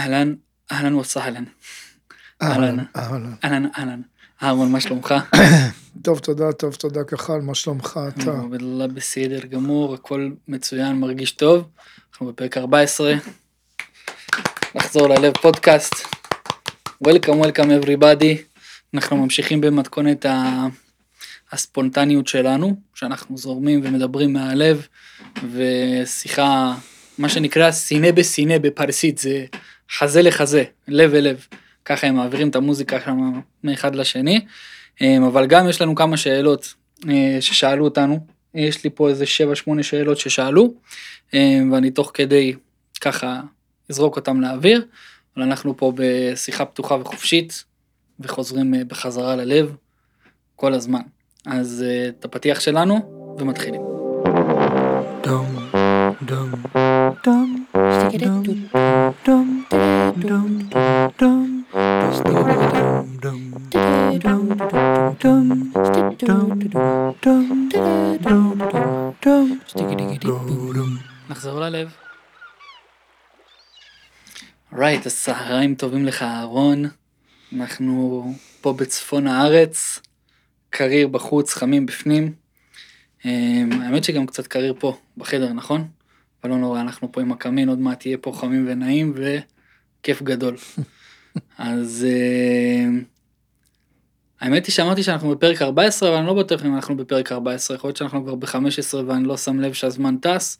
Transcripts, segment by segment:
אהלן, אהלן וסהלן. אהלן, אהלן. אהלן, אהלן. אהרון, מה שלומך? טוב, תודה, טוב, תודה כחל, מה שלומך אתה? אללה בסדר גמור, הכל מצוין, מרגיש טוב. אנחנו בפרק 14. נחזור ללב פודקאסט. Welcome, welcome everybody. אנחנו ממשיכים במתכונת ה... הספונטניות שלנו, שאנחנו זורמים ומדברים מהלב, ושיחה, מה שנקרא סינא בסינא בפרסית, זה חזה לחזה, לב אל לב. ככה הם מעבירים את המוזיקה שם מאחד לשני. אמ, אבל גם יש לנו כמה שאלות אה, ששאלו אותנו. יש לי פה איזה 7-8 שאלות ששאלו, אמ, ואני תוך כדי ככה אזרוק אותם לאוויר, אבל אנחנו פה בשיחה פתוחה וחופשית, וחוזרים אה, בחזרה ללב כל הזמן. אז אה, את הפתיח שלנו, ומתחילים. dum dum נחזור ללב. רייט, אז צהריים טובים לך אהרון. אנחנו פה בצפון הארץ, קריר בחוץ, חמים בפנים. אמ, האמת שגם קצת קריר פה, בחדר, נכון? אבל לא נורא, אנחנו פה עם הקמין, עוד מעט יהיה פה חמים ונעים וכיף גדול. אז אמ, האמת היא שאמרתי שאנחנו בפרק 14, אבל אני לא בטוח אם אנחנו בפרק 14, יכול להיות שאנחנו כבר ב-15 ואני לא שם לב שהזמן טס,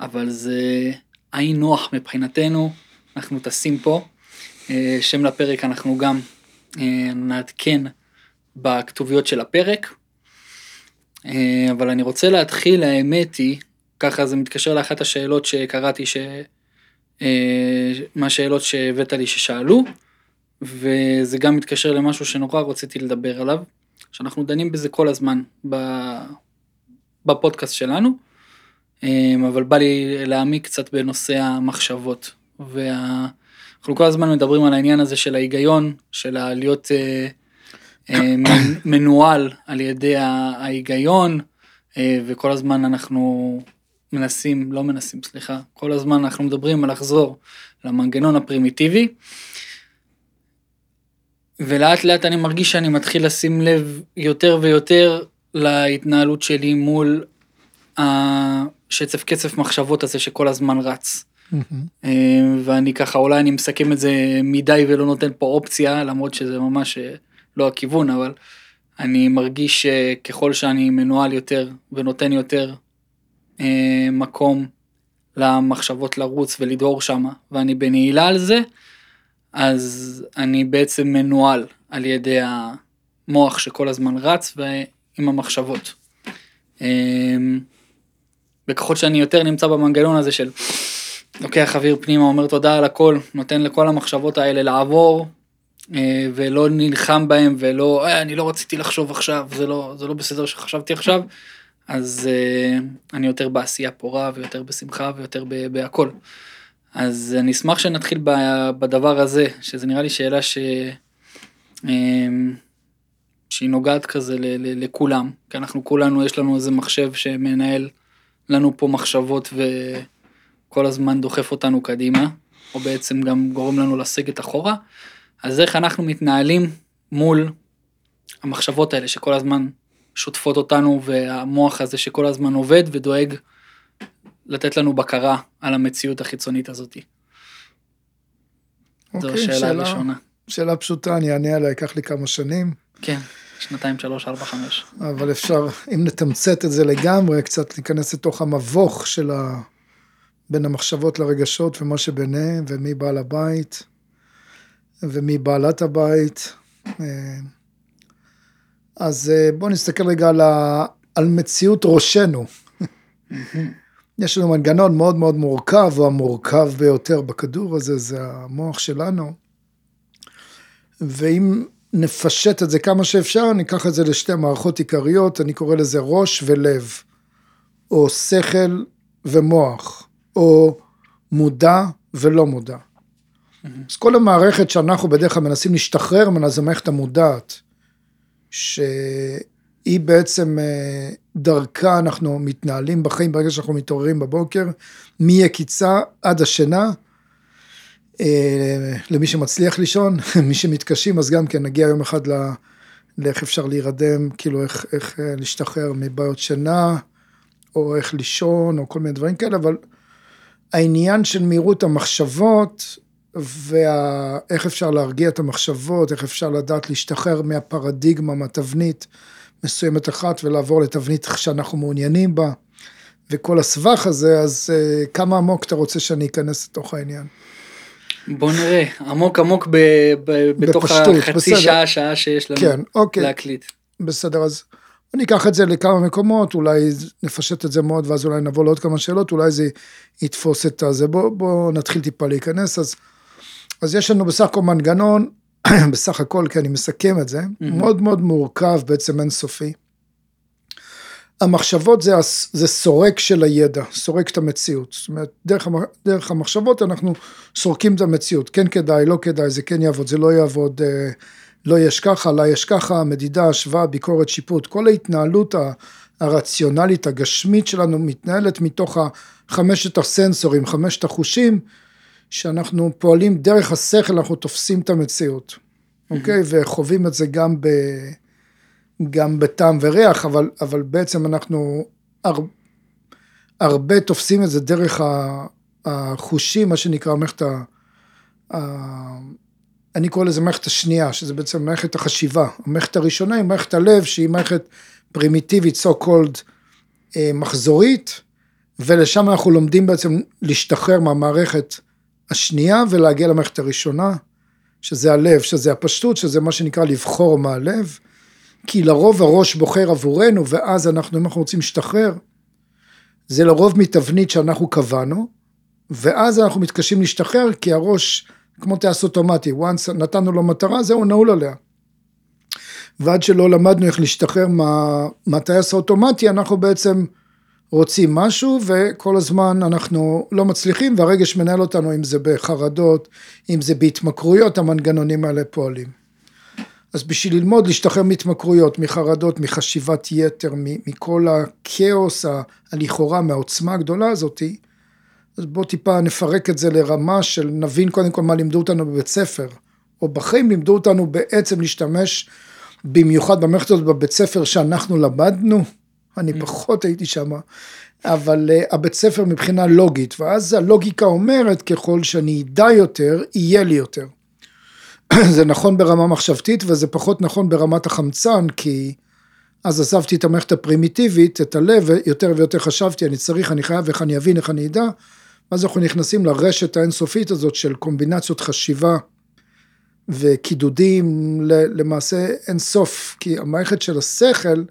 אבל זה עין נוח מבחינתנו, אנחנו טסים פה. אה, שם לפרק אנחנו גם אה, נעדכן בכתוביות של הפרק. אבל אני רוצה להתחיל, האמת היא, ככה זה מתקשר לאחת השאלות שקראתי, ש... מהשאלות שהבאת לי ששאלו, וזה גם מתקשר למשהו שנורא רציתי לדבר עליו, שאנחנו דנים בזה כל הזמן בפודקאסט שלנו, אבל בא לי להעמיק קצת בנושא המחשבות. ואנחנו כל הזמן מדברים על העניין הזה של ההיגיון, של להיות אה, אה, מנוהל על ידי ההיגיון, אה, וכל הזמן אנחנו מנסים, לא מנסים, סליחה, כל הזמן אנחנו מדברים על לחזור למנגנון הפרימיטיבי. ולאט לאט אני מרגיש שאני מתחיל לשים לב יותר ויותר להתנהלות שלי מול השצף קצף מחשבות הזה שכל הזמן רץ. Mm-hmm. ואני ככה אולי אני מסכם את זה מדי ולא נותן פה אופציה למרות שזה ממש אה, לא הכיוון אבל אני מרגיש שככל שאני מנוהל יותר ונותן יותר אה, מקום למחשבות לרוץ ולדהור שמה ואני בנעילה על זה אז אני בעצם מנוהל על ידי המוח שכל הזמן רץ ועם המחשבות. וככל שאני יותר נמצא במנגנון הזה של לוקח אוויר פנימה, אומר תודה על הכל, נותן לכל המחשבות האלה לעבור, אה, ולא נלחם בהם, ולא, אה, אני לא רציתי לחשוב עכשיו, זה לא, זה לא בסדר שחשבתי עכשיו, אז אה, אני יותר בעשייה פורה, ויותר בשמחה, ויותר בהכל. אז אני אשמח שנתחיל בדבר הזה, שזה נראה לי שאלה ש... שהיא נוגעת כזה לכולם, כי אנחנו כולנו, יש לנו איזה מחשב שמנהל לנו פה מחשבות ו... כל הזמן דוחף אותנו קדימה, או בעצם גם גורם לנו לסגת אחורה, אז איך אנחנו מתנהלים מול המחשבות האלה שכל הזמן שוטפות אותנו, והמוח הזה שכל הזמן עובד ודואג לתת לנו בקרה על המציאות החיצונית הזאת. Okay, זו השאלה אוקיי, הראשונה. שאלה פשוטה, אני אענה עליה, ייקח לי כמה שנים. כן, שנתיים, שלוש, ארבע, חמש. אבל אפשר, אם נתמצת את זה לגמרי, קצת להיכנס לתוך המבוך של ה... בין המחשבות לרגשות ומה שביניהם, ומי בעל הבית, ומי בעלת הבית. אז אה, בואו נסתכל רגע על, ה... על מציאות ראשנו. יש לנו מנגנון מאוד מאוד מורכב, הוא המורכב ביותר בכדור הזה, זה המוח שלנו. ואם נפשט את זה כמה שאפשר, ניקח את זה לשתי מערכות עיקריות, אני קורא לזה ראש ולב, או שכל ומוח. או מודע ולא מודע. אז כל המערכת שאנחנו בדרך כלל מנסים להשתחרר ממנה זה מערכת המודעת, שהיא בעצם אה, דרכה אנחנו מתנהלים בחיים ברגע שאנחנו מתעוררים בבוקר, מיקיצה עד השינה. אה, למי שמצליח לישון, מי שמתקשים, אז גם כן נגיע יום אחד ל... לאיך אפשר להירדם, כאילו איך, איך אה, להשתחרר מבעיות שינה, או איך לישון, או כל מיני דברים כאלה, אבל העניין של מהירות המחשבות, ואיך אפשר להרגיע את המחשבות, איך אפשר לדעת להשתחרר מהפרדיגמה, מהתבנית מסוימת אחת, ולעבור לתבנית שאנחנו מעוניינים בה, וכל הסבך הזה, אז אה, כמה עמוק אתה רוצה שאני אכנס לתוך העניין? בוא נראה, עמוק עמוק ב, ב, בתוך בפשטות, החצי בסדר. שעה, שעה שיש לנו כן, אוקיי. להקליט. בסדר, אז אני אקח את זה לכמה מקומות, אולי נפשט את זה מאוד, ואז אולי נבוא לעוד כמה שאלות, אולי זה יתפוס את הזה. בואו בוא נתחיל טיפה להיכנס. אז, אז יש לנו בסך הכל מנגנון, בסך הכל, כי אני מסכם את זה, מאוד מאוד מורכב, בעצם אינסופי. המחשבות זה, זה סורק של הידע, סורק את המציאות. זאת אומרת, דרך, המ- דרך המחשבות אנחנו סורקים את המציאות. כן כדאי, לא כדאי, זה כן יעבוד, זה לא יעבוד, אה, לא יש ככה, לא יש ככה, מדידה, השוואה, ביקורת, שיפוט. כל ההתנהלות הרציונלית, הגשמית שלנו, מתנהלת מתוך חמשת הסנסורים, חמשת החושים, שאנחנו פועלים דרך השכל, אנחנו תופסים את המציאות, אוקיי? וחווים את זה גם ב... גם בטעם וריח, אבל, אבל בעצם אנחנו הר, הרבה תופסים את זה דרך החושים, מה שנקרא מערכת ה... ה- אני קורא לזה מערכת השנייה, שזה בעצם מערכת החשיבה. המערכת הראשונה היא מערכת הלב, שהיא מערכת פרימיטיבית, so called אה, מחזורית, ולשם אנחנו לומדים בעצם להשתחרר מהמערכת השנייה ולהגיע למערכת הראשונה, שזה הלב, שזה הפשטות, שזה מה שנקרא לבחור מהלב. כי לרוב הראש בוחר עבורנו, ואז אנחנו, אם אנחנו רוצים להשתחרר, זה לרוב מתבנית שאנחנו קבענו, ואז אנחנו מתקשים להשתחרר, כי הראש, כמו טייס אוטומטי, once נתנו לו מטרה, זהו, נעול עליה. ועד שלא למדנו איך להשתחרר מה, מהטייס האוטומטי, אנחנו בעצם רוצים משהו, וכל הזמן אנחנו לא מצליחים, והרגש מנהל אותנו, אם זה בחרדות, אם זה בהתמכרויות, המנגנונים האלה פועלים. אז בשביל ללמוד להשתחרר מהתמכרויות, מחרדות, מחשיבת יתר, מכל הכאוס הלכאורה, מהעוצמה הגדולה הזאתי, אז בואו טיפה נפרק את זה לרמה של נבין קודם כל מה לימדו אותנו בבית ספר, או בחיים לימדו אותנו בעצם להשתמש במיוחד במערכת הזאת בבית ספר שאנחנו למדנו, אני פחות הייתי שם, אבל uh, הבית ספר מבחינה לוגית, ואז הלוגיקה אומרת ככל שאני אדע יותר, יהיה לי יותר. זה נכון ברמה מחשבתית וזה פחות נכון ברמת החמצן, כי אז עזבתי את המערכת הפרימיטיבית, את הלב, ויותר ויותר חשבתי, אני צריך, אני חייב, איך אני אבין, איך אני אדע, ואז אנחנו נכנסים לרשת האינסופית הזאת של קומבינציות חשיבה וקידודים, למעשה אין סוף, כי המערכת של השכל,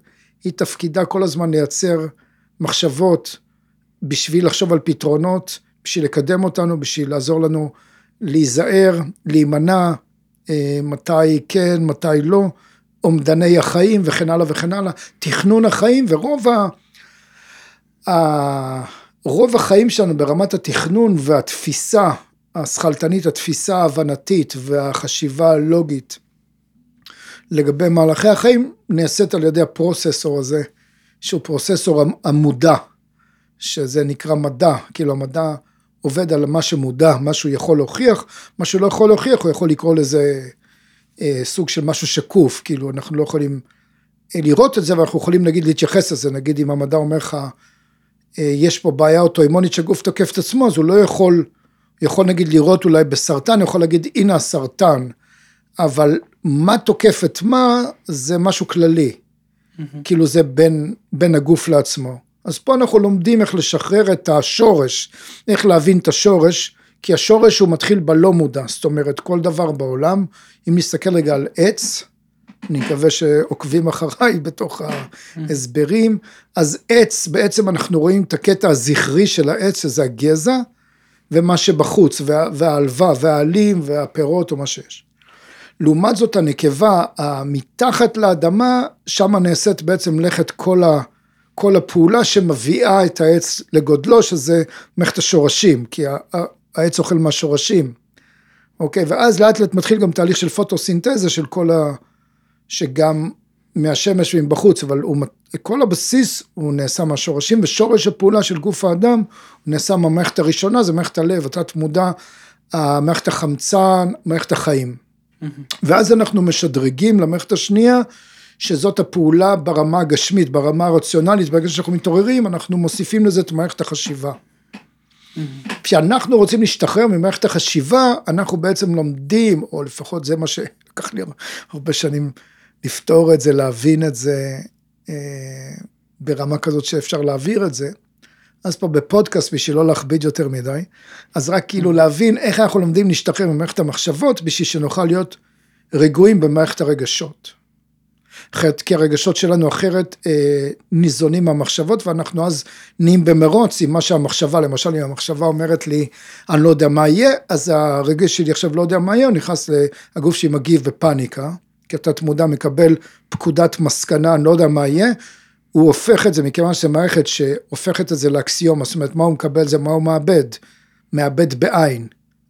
היא תפקידה כל הזמן לייצר מחשבות בשביל לחשוב על פתרונות, בשביל לקדם אותנו, בשביל לעזור לנו להיזהר, להימנע, אה, מתי כן, מתי לא, אומדני החיים וכן הלאה וכן הלאה, תכנון החיים ורוב ה... ה... רוב החיים שלנו ברמת התכנון והתפיסה השכלתנית, התפיסה ההבנתית והחשיבה הלוגית לגבי מהלכי החיים נעשית על ידי הפרוססור הזה, שהוא פרוססור המודע, שזה נקרא מדע, כאילו המדע עובד על מה שמודע, מה שהוא יכול להוכיח, מה שהוא לא יכול להוכיח, הוא יכול לקרוא לזה אה, סוג של משהו שקוף, כאילו אנחנו לא יכולים אה, לראות את זה, ואנחנו יכולים נגיד להתייחס לזה, נגיד אם המדע אומר לך, אה, יש פה בעיה אוטואימונית שהגוף תוקף את עצמו, אז הוא לא יכול, יכול נגיד לראות אולי בסרטן, הוא יכול להגיד הנה הסרטן, אבל מה תוקף את מה זה משהו כללי, כאילו זה בין, בין הגוף לעצמו. אז פה אנחנו לומדים איך לשחרר את השורש, איך להבין את השורש, כי השורש הוא מתחיל בלא מודע, זאת אומרת כל דבר בעולם, אם נסתכל רגע על עץ, אני מקווה שעוקבים אחריי בתוך ההסברים, אז עץ, בעצם אנחנו רואים את הקטע הזכרי של העץ, שזה הגזע, ומה שבחוץ, וה, והעלווה, והעלים, והפירות, או מה שיש. לעומת זאת הנקבה, מתחת לאדמה, שם נעשית בעצם מלאכת כל, ה, כל הפעולה שמביאה את העץ לגודלו, שזה מערכת השורשים, כי העץ אוכל מהשורשים. אוקיי, ואז לאט לאט מתחיל גם תהליך של פוטוסינתזה של כל ה... שגם מהשמש ומבחוץ, אבל הוא, כל הבסיס הוא נעשה מהשורשים, ושורש הפעולה של גוף האדם הוא נעשה מהמערכת הראשונה, זה מערכת הלב, התת מודע המערכת החמצן, מערכת החיים. ואז אנחנו משדרגים למערכת השנייה, שזאת הפעולה ברמה הגשמית, ברמה הרציונלית, ברגע שאנחנו מתעוררים, אנחנו מוסיפים לזה את מערכת החשיבה. כשאנחנו רוצים להשתחרר ממערכת החשיבה, אנחנו בעצם לומדים, או לפחות זה מה שלקח לי הרבה שנים לפתור את זה, להבין את זה אה, ברמה כזאת שאפשר להעביר את זה. אז פה בפודקאסט, בשביל לא להכביד יותר מדי, אז רק כאילו להבין איך אנחנו לומדים להשתחרר ממערכת המחשבות, בשביל שנוכל להיות רגועים במערכת הרגשות. אחרת, כי הרגשות שלנו אחרת אה, ניזונים מהמחשבות, ואנחנו אז נהיים במרוץ עם מה שהמחשבה, למשל אם המחשבה אומרת לי, אני לא יודע מה יהיה, אז הרגש שלי עכשיו לא יודע מה יהיה, הוא נכנס לגוף שלי מגיב בפאניקה, כי התת מודע מקבל פקודת מסקנה, אני לא יודע מה יהיה, הוא הופך את זה, מכיוון שזו מערכת שהופכת את זה לאקסיומה, זאת אומרת, מה הוא מקבל זה מה הוא מאבד, מאבד בעין,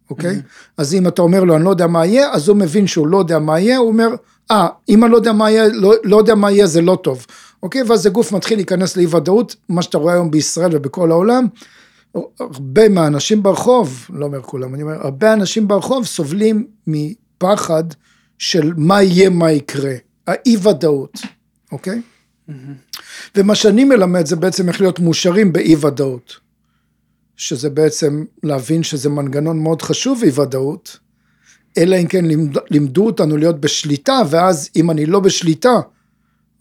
אוקיי? Mm-hmm. אז אם אתה אומר לו, אני לא יודע מה יהיה, אז הוא מבין שהוא לא יודע מה יהיה, הוא אומר, אה, אם אני לא יודע מה יהיה, לא, לא יודע מה יהיה, זה לא טוב, אוקיי? ואז הגוף מתחיל להיכנס לאי ודאות, מה שאתה רואה היום בישראל ובכל העולם, הרבה מהאנשים ברחוב, לא אומר כולם, אני אומר, הרבה אנשים ברחוב סובלים מפחד של מה יהיה, מה יקרה, האי ודאות, אוקיי? ומה שאני מלמד זה בעצם איך להיות מאושרים באי ודאות. שזה בעצם להבין שזה מנגנון מאוד חשוב אי ודאות, אלא אם כן לימד, לימדו אותנו להיות בשליטה, ואז אם אני לא בשליטה,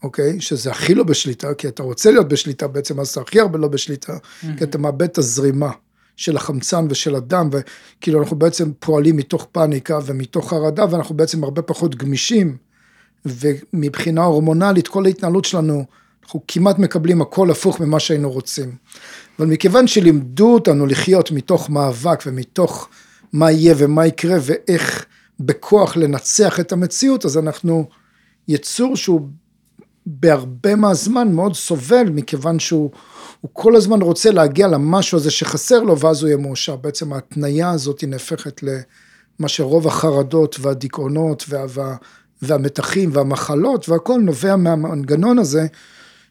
אוקיי, שזה הכי לא בשליטה, כי אתה רוצה להיות בשליטה בעצם, אז אתה הכי הרבה לא בשליטה, mm-hmm. כי אתה מאבד את הזרימה של החמצן ושל הדם, וכאילו אנחנו בעצם פועלים מתוך פאניקה ומתוך חרדה, ואנחנו בעצם הרבה פחות גמישים. ומבחינה הורמונלית כל ההתנהלות שלנו, אנחנו כמעט מקבלים הכל הפוך ממה שהיינו רוצים. אבל מכיוון שלימדו אותנו לחיות מתוך מאבק ומתוך מה יהיה ומה יקרה ואיך בכוח לנצח את המציאות, אז אנחנו יצור שהוא בהרבה מהזמן מאוד סובל, מכיוון שהוא כל הזמן רוצה להגיע למשהו הזה שחסר לו, ואז הוא יהיה מאושר. בעצם ההתניה הזאת היא נהפכת למה שרוב החרדות והדיכאונות וה... וה והמתחים והמחלות והכל נובע מהמנגנון הזה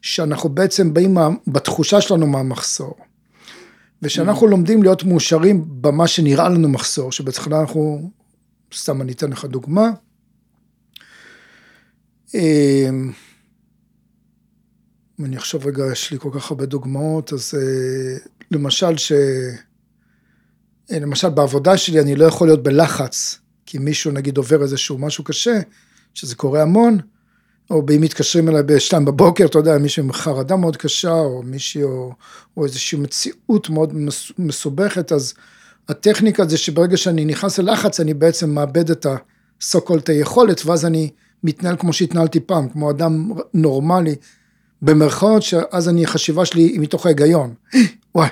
שאנחנו בעצם באים בתחושה שלנו מהמחסור. ושאנחנו mm. לומדים להיות מאושרים במה שנראה לנו מחסור, שבהתחלה אנחנו, סתם אני אתן לך דוגמה. אמ, אם אני אחשוב רגע, יש לי כל כך הרבה דוגמאות, אז אה, למשל ש... אה, למשל בעבודה שלי אני לא יכול להיות בלחץ, כי מישהו נגיד עובר איזשהו משהו קשה, שזה קורה המון, או אם מתקשרים אליי בשתיים בבוקר, אתה יודע, מישהו עם חרדה מאוד קשה, או מישהי, או, או איזושהי מציאות מאוד מסובכת, אז הטכניקה זה שברגע שאני נכנס ללחץ, אני בעצם מאבד את ה-so היכולת, ואז אני מתנהל כמו שהתנהלתי פעם, כמו אדם נורמלי, במרכאות, שאז אני, החשיבה שלי היא מתוך ההיגיון. וואי,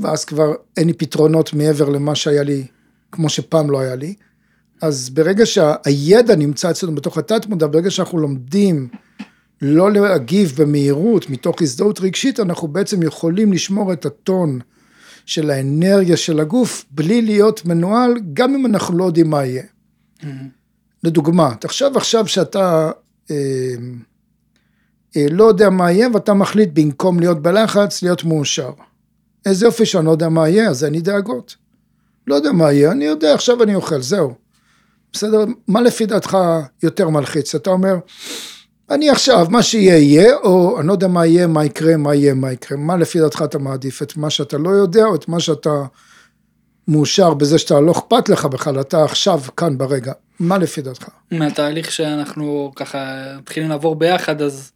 ואז כבר אין לי פתרונות מעבר למה שהיה לי, כמו שפעם לא היה לי. אז ברגע שהידע נמצא אצלנו בתוך התת מודע, ברגע שאנחנו לומדים לא להגיב במהירות מתוך הזדהות רגשית, אנחנו בעצם יכולים לשמור את הטון של האנרגיה של הגוף בלי להיות מנוהל, גם אם אנחנו לא יודעים מה יהיה. Mm-hmm. לדוגמה, תחשב עכשיו שאתה אה, אה, לא יודע מה יהיה ואתה מחליט במקום להיות בלחץ, להיות מאושר. איזה יופי שאני לא יודע מה יהיה, אז אין לי דאגות. לא יודע מה יהיה, אני יודע, עכשיו אני אוכל, זהו. בסדר? מה לפי דעתך יותר מלחיץ? אתה אומר, אני עכשיו, מה שיהיה יהיה, או אני לא יודע מה יהיה, מה יקרה, מה יהיה, מה יקרה. מה לפי דעתך אתה מעדיף? את מה שאתה לא יודע, או את מה שאתה מאושר בזה שאתה לא אכפת לך בכלל, אתה עכשיו, כאן, ברגע. מה לפי דעתך? מהתהליך שאנחנו ככה מתחילים לעבור ביחד, אז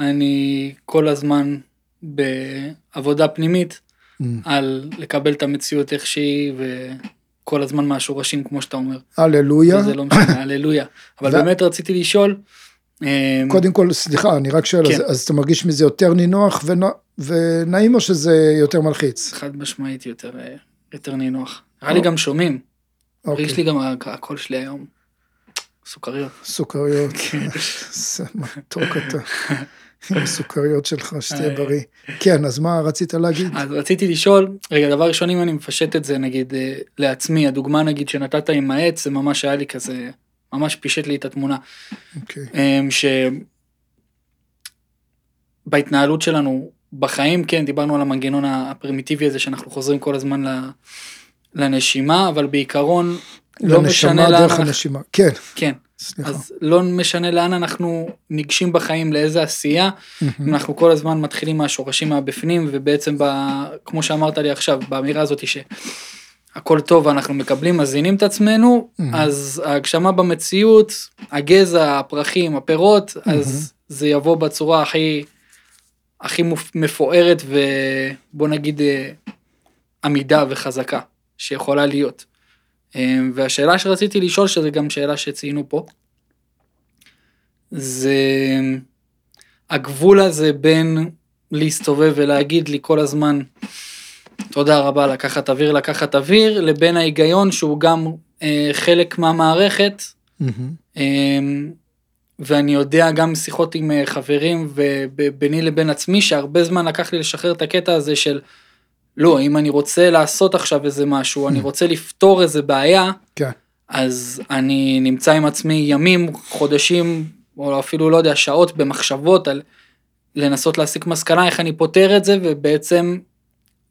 אני כל הזמן בעבודה פנימית, mm. על לקבל את המציאות איך שהיא, ו... כל הזמן מהשורשים כמו שאתה אומר. הללויה. זה לא משנה, הללויה. אבל באמת רציתי לשאול. אמ, קודם כל, סליחה, אני רק שואל, כן. אז, אז אתה מרגיש מזה יותר נינוח ונוע, ונעים או שזה יותר מלחיץ? חד משמעית יותר, אה, יותר נינוח. נראה לי גם שומעים. אוקיי. יש לי גם הקול שלי היום. סוכריות. סוכריות. כן. זה מתוק אתה. עם הסוכריות שלך, שתהיה אה. בריא. כן, אז מה רצית להגיד? אז רציתי לשאול, רגע, דבר ראשון, אם אני מפשט את זה, נגיד, אה, לעצמי, הדוגמה, נגיד, שנתת עם העץ, זה ממש היה לי כזה, ממש פישט לי את התמונה. אוקיי. אמ, שבהתנהלות שלנו בחיים, כן, דיברנו על המנגנון הפרימיטיבי הזה, שאנחנו חוזרים כל הזמן לנשימה, אבל בעיקרון לא משנה לאן, דרך אנחנו- הנשימה. כן, כן, סליחה. אז לא משנה לאן אנחנו ניגשים בחיים, לאיזה עשייה. אנחנו כל הזמן מתחילים מהשורשים מהבפנים, ובעצם, ב, כמו שאמרת לי עכשיו, באמירה הזאת שהכל טוב, אנחנו מקבלים, מזינים את עצמנו. אז ההגשמה במציאות, הגזע, הפרחים, הפירות, אז זה יבוא בצורה הכי, הכי מפוארת, ובוא נגיד אה, עמידה וחזקה שיכולה להיות. אה, והשאלה שרציתי לשאול, שזו גם שאלה שציינו פה, זה הגבול הזה בין להסתובב ולהגיד לי כל הזמן תודה רבה לקחת אוויר לקחת אוויר לבין ההיגיון שהוא גם אה, חלק מהמערכת מהמם. אה, ואני יודע גם שיחות עם אה, חברים וביני לבין עצמי שהרבה זמן לקח לי לשחרר את הקטע הזה של לא אם אני רוצה לעשות עכשיו איזה משהו אני רוצה לפתור איזה בעיה כן. אז אני נמצא עם עצמי ימים, חודשים, או אפילו לא יודע, שעות במחשבות על לנסות להסיק מסקנה איך אני פותר את זה, ובעצם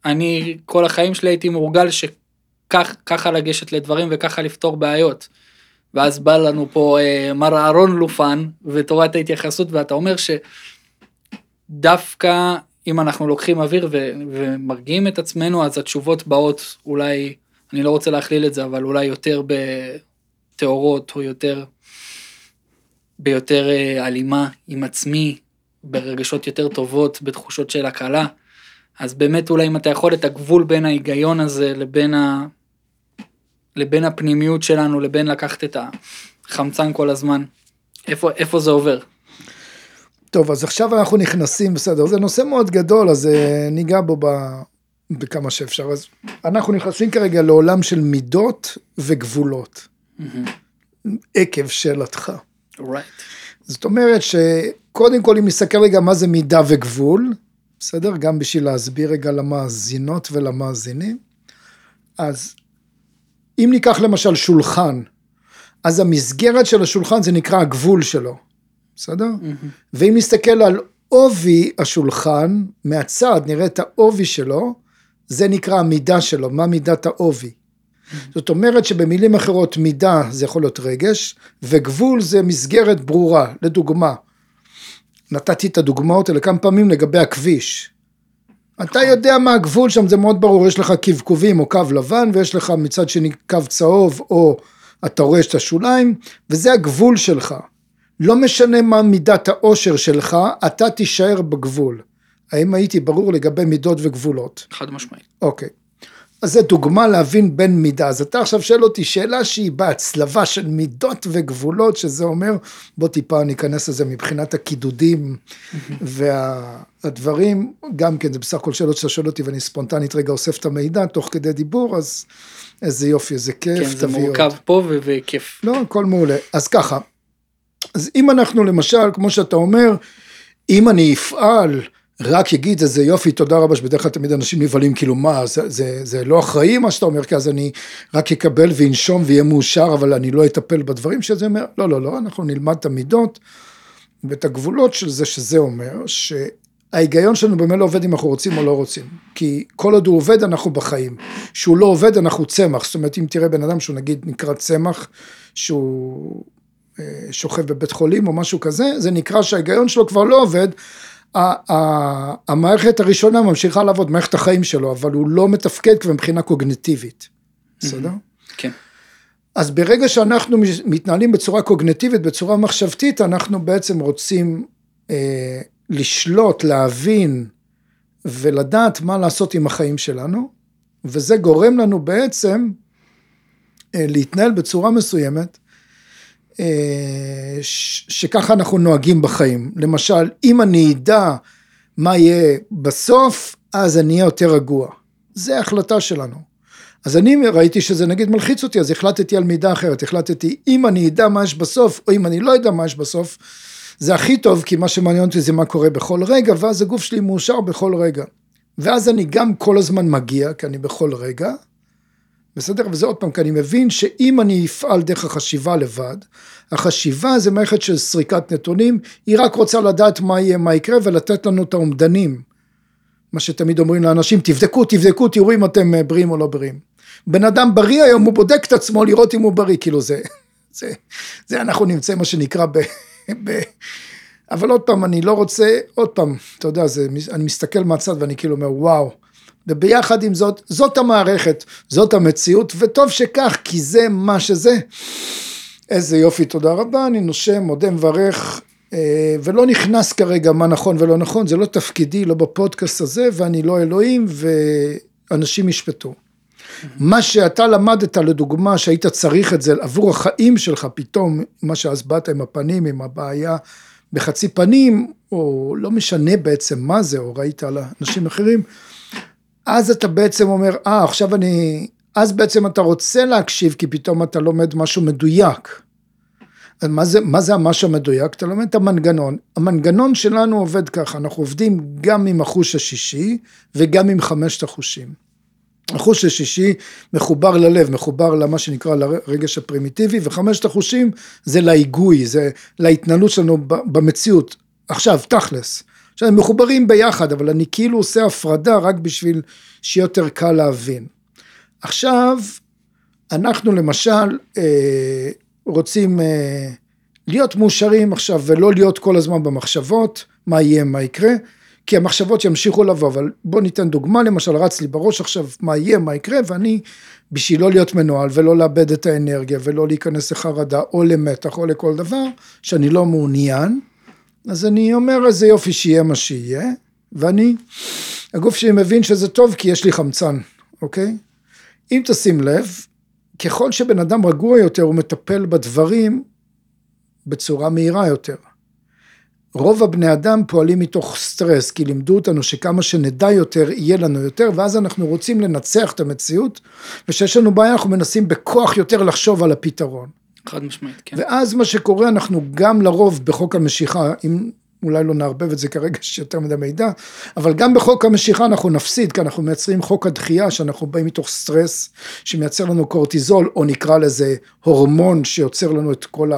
אני כל החיים שלי הייתי מורגל שככה לגשת לדברים וככה לפתור בעיות. ואז בא לנו פה אה, מר אהרון לופן ותורת ההתייחסות, ואתה אומר שדווקא אם אנחנו לוקחים אוויר ו- ומרגיעים את עצמנו, אז התשובות באות אולי, אני לא רוצה להכליל את זה, אבל אולי יותר בטהורות, או יותר, ביותר אה, הלימה עם עצמי, ברגשות יותר טובות, בתחושות של הקלה. אז באמת אולי אם אתה יכול את הגבול בין ההיגיון הזה לבין, ה... לבין הפנימיות שלנו, לבין לקחת את החמצן כל הזמן, איפה, איפה זה עובר? טוב, אז עכשיו אנחנו נכנסים, בסדר, זה נושא מאוד גדול, אז אה, ניגע בו ב... בכמה שאפשר. אז אנחנו נכנסים כרגע לעולם של מידות וגבולות, עקב שאלתך. Right. זאת אומרת שקודם כל אם נסתכל רגע מה זה מידה וגבול, בסדר? גם בשביל להסביר רגע למאזינות ולמאזינים. אז אם ניקח למשל שולחן, אז המסגרת של השולחן זה נקרא הגבול שלו, בסדר? ואם נסתכל על עובי השולחן, מהצד נראה את העובי שלו, זה נקרא המידה שלו, מה מידת העובי. זאת אומרת שבמילים אחרות מידה זה יכול להיות רגש, וגבול זה מסגרת ברורה. לדוגמה, נתתי את הדוגמאות האלה כמה פעמים לגבי הכביש. אתה יודע מה הגבול שם, זה מאוד ברור, יש לך קבקובים או קו לבן, ויש לך מצד שני קו צהוב, או אתה רואה את השוליים, וזה הגבול שלך. לא משנה מה מידת העושר שלך, אתה תישאר בגבול. האם הייתי ברור לגבי מידות וגבולות? חד משמעית. אוקיי. אז זה דוגמה להבין בין מידה. אז אתה עכשיו שואל אותי שאלה שהיא בהצלבה של מידות וגבולות, שזה אומר, בוא טיפה ניכנס לזה מבחינת הקידודים והדברים, גם כן זה בסך הכל שאלות שאתה שואל אותי ואני ספונטנית רגע אוסף את המידע תוך כדי דיבור, אז איזה יופי, איזה כיף, כן, זה תביא עוד. מורכב פה וכיף. לא, הכל מעולה. אז ככה, אז אם אנחנו למשל, כמו שאתה אומר, אם אני אפעל, רק יגיד איזה יופי, תודה רבה, שבדרך כלל תמיד אנשים נבהלים, כאילו מה, זה, זה, זה לא אחראי מה שאתה אומר, כי אז אני רק אקבל ואנשום ויהיה מאושר, אבל אני לא אטפל בדברים שזה אומר, לא, לא, לא, אנחנו נלמד את המידות ואת הגבולות של זה, שזה אומר, שההיגיון שלנו באמת לא עובד אם אנחנו רוצים או לא רוצים, כי כל עוד הוא עובד אנחנו בחיים, שהוא לא עובד אנחנו צמח, זאת אומרת אם תראה בן אדם שהוא נגיד נקרא צמח, שהוא שוכב בבית חולים או משהו כזה, זה נקרא שההיגיון שלו כבר לא עובד, המערכת הראשונה ממשיכה לעבוד, מערכת החיים שלו, אבל הוא לא מתפקד כבר מבחינה קוגנטיבית, בסדר? כן. אז ברגע שאנחנו מתנהלים בצורה קוגנטיבית, בצורה מחשבתית, אנחנו בעצם רוצים אה, לשלוט, להבין ולדעת מה לעשות עם החיים שלנו, וזה גורם לנו בעצם אה, להתנהל בצורה מסוימת, אה, שככה אנחנו נוהגים בחיים. למשל, אם אני אדע מה יהיה בסוף, אז אני אהיה יותר רגוע. זה החלטה שלנו. אז אני ראיתי שזה נגיד מלחיץ אותי, אז החלטתי על מידה אחרת, החלטתי אם אני אדע מה יש בסוף, או אם אני לא אדע מה יש בסוף, זה הכי טוב, כי מה שמעניין אותי זה מה קורה בכל רגע, ואז הגוף שלי מאושר בכל רגע. ואז אני גם כל הזמן מגיע, כי אני בכל רגע, בסדר? וזה עוד פעם, כי אני מבין שאם אני אפעל דרך החשיבה לבד, החשיבה זה מערכת של סריקת נתונים, היא רק רוצה לדעת מה יהיה, מה יקרה, ולתת לנו את האומדנים. מה שתמיד אומרים לאנשים, תבדקו, תבדקו, תראו אם אתם אה, בריאים או לא בריאים. בן אדם בריא היום, הוא בודק את עצמו לראות אם הוא בריא, כאילו זה, זה, זה אנחנו נמצא מה שנקרא ב... ב אבל עוד פעם, אני לא רוצה, עוד פעם, אתה יודע, זה, אני מסתכל מהצד ואני כאילו אומר, וואו, וביחד עם זאת, זאת המערכת, זאת המציאות, וטוב שכך, כי זה מה שזה. איזה יופי, תודה רבה, אני נושם, מודה, מברך, אה, ולא נכנס כרגע מה נכון ולא נכון, זה לא תפקידי, לא בפודקאסט הזה, ואני לא אלוהים, ואנשים ישפטו. מה שאתה למדת, לדוגמה, שהיית צריך את זה עבור החיים שלך, פתאום, מה שאז באת עם הפנים, עם הבעיה בחצי פנים, או לא משנה בעצם מה זה, או ראית על אנשים אחרים, אז אתה בעצם אומר, אה, ah, עכשיו אני, אז בעצם אתה רוצה להקשיב, כי פתאום אתה לומד משהו מדויק. מה זה, מה זה המשהו המדויק? אתה לומד את המנגנון. המנגנון שלנו עובד ככה, אנחנו עובדים גם עם החוש השישי וגם עם חמשת החושים. החוש השישי מחובר ללב, מחובר למה שנקרא לרגש הפרימיטיבי, וחמשת החושים זה להיגוי, זה להתנהלות שלנו במציאות. עכשיו, תכלס. עכשיו, הם מחוברים ביחד, אבל אני כאילו עושה הפרדה רק בשביל שיהיה יותר קל להבין. עכשיו, אנחנו למשל אה, רוצים אה, להיות מאושרים עכשיו ולא להיות כל הזמן במחשבות, מה יהיה, מה יקרה, כי המחשבות ימשיכו לבוא, אבל בוא ניתן דוגמה, למשל רץ לי בראש עכשיו מה יהיה, מה יקרה, ואני בשביל לא להיות מנוהל ולא לאבד את האנרגיה ולא להיכנס לחרדה או למתח או לכל דבר שאני לא מעוניין, אז אני אומר איזה יופי שיהיה מה שיהיה, ואני, הגוף שלי מבין שזה טוב כי יש לי חמצן, אוקיי? אם תשים לב, ככל שבן אדם רגוע יותר הוא מטפל בדברים בצורה מהירה יותר. רוב הבני אדם פועלים מתוך סטרס, כי לימדו אותנו שכמה שנדע יותר, יהיה לנו יותר, ואז אנחנו רוצים לנצח את המציאות, וכשיש לנו בעיה אנחנו מנסים בכוח יותר לחשוב על הפתרון. חד משמעית, כן. ואז מה שקורה, אנחנו גם לרוב בחוק המשיכה, אם אולי לא נערבב את זה כרגע שיש יותר מדי מידע, אבל גם בחוק המשיכה אנחנו נפסיד, כי אנחנו מייצרים חוק הדחייה, שאנחנו באים מתוך סטרס, שמייצר לנו קורטיזול, או נקרא לזה הורמון שיוצר לנו את כל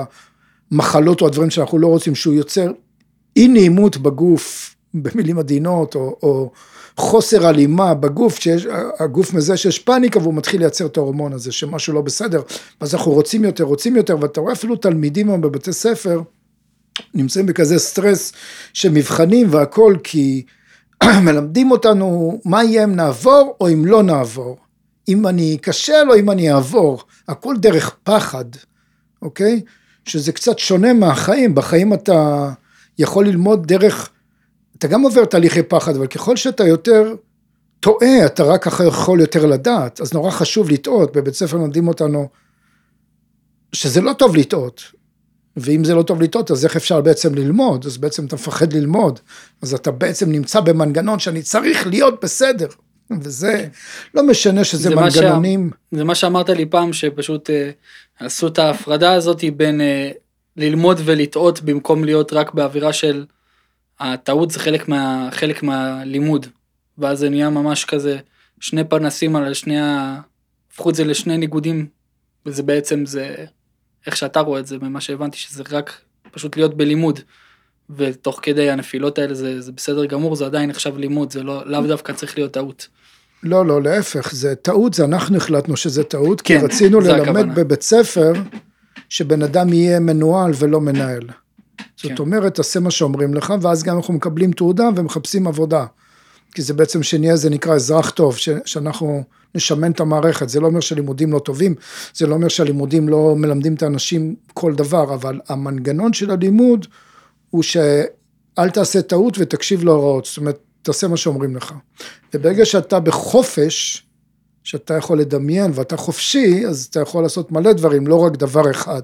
המחלות או הדברים שאנחנו לא רוצים שהוא יוצר, אי נעימות בגוף, במילים עדינות, או, או חוסר הלימה בגוף, שיש, הגוף מזה שיש פאניקה והוא מתחיל לייצר את ההורמון הזה, שמשהו לא בסדר, אז אנחנו רוצים יותר, רוצים יותר, ואתה רואה אפילו תלמידים היום בבתי ספר, נמצאים בכזה סטרס שמבחנים והכל, כי מלמדים אותנו מה יהיה אם נעבור או אם לא נעבור. אם אני אכשל או אם אני אעבור, הכל דרך פחד, אוקיי? שזה קצת שונה מהחיים, בחיים אתה יכול ללמוד דרך, אתה גם עובר תהליכי פחד, אבל ככל שאתה יותר טועה, אתה רק ככה יכול יותר לדעת, אז נורא חשוב לטעות, בבית ספר לומדים אותנו שזה לא טוב לטעות, ואם זה לא טוב לטעות, אז איך אפשר בעצם ללמוד? אז בעצם אתה מפחד ללמוד, אז אתה בעצם נמצא במנגנון שאני צריך להיות בסדר. וזה, לא משנה שזה זה מנגנונים. שה, זה מה שאמרת לי פעם, שפשוט אה, עשו את ההפרדה הזאת בין אה, ללמוד ולטעות במקום להיות רק באווירה של הטעות זה חלק, מה, חלק מהלימוד. ואז זה נהיה ממש כזה שני פנסים על שני ה... הפכו את זה לשני ניגודים, וזה בעצם זה איך שאתה רואה את זה, ממה שהבנתי שזה רק פשוט להיות בלימוד. ותוך כדי הנפילות האלה זה, זה בסדר גמור, זה עדיין נחשב לימוד, זה לא, לאו דווקא צריך להיות טעות. לא, לא, להפך, זה טעות, זה אנחנו החלטנו שזה טעות, כן, כי רצינו ללמד הכוונה. בבית ספר שבן אדם יהיה מנוהל ולא מנהל. כן. זאת אומרת, תעשה מה שאומרים לך, ואז גם אנחנו מקבלים תעודה ומחפשים עבודה. כי זה בעצם שנהיה, זה נקרא אזרח טוב, ש, שאנחנו נשמן את המערכת, זה לא אומר שהלימודים לא טובים, זה לא אומר שהלימודים לא מלמדים את האנשים כל דבר, אבל המנגנון של הלימוד הוא שאל תעשה טעות ותקשיב להוראות, זאת אומרת, תעשה מה שאומרים לך. וברגע שאתה בחופש, שאתה יכול לדמיין ואתה חופשי, אז אתה יכול לעשות מלא דברים, לא רק דבר אחד.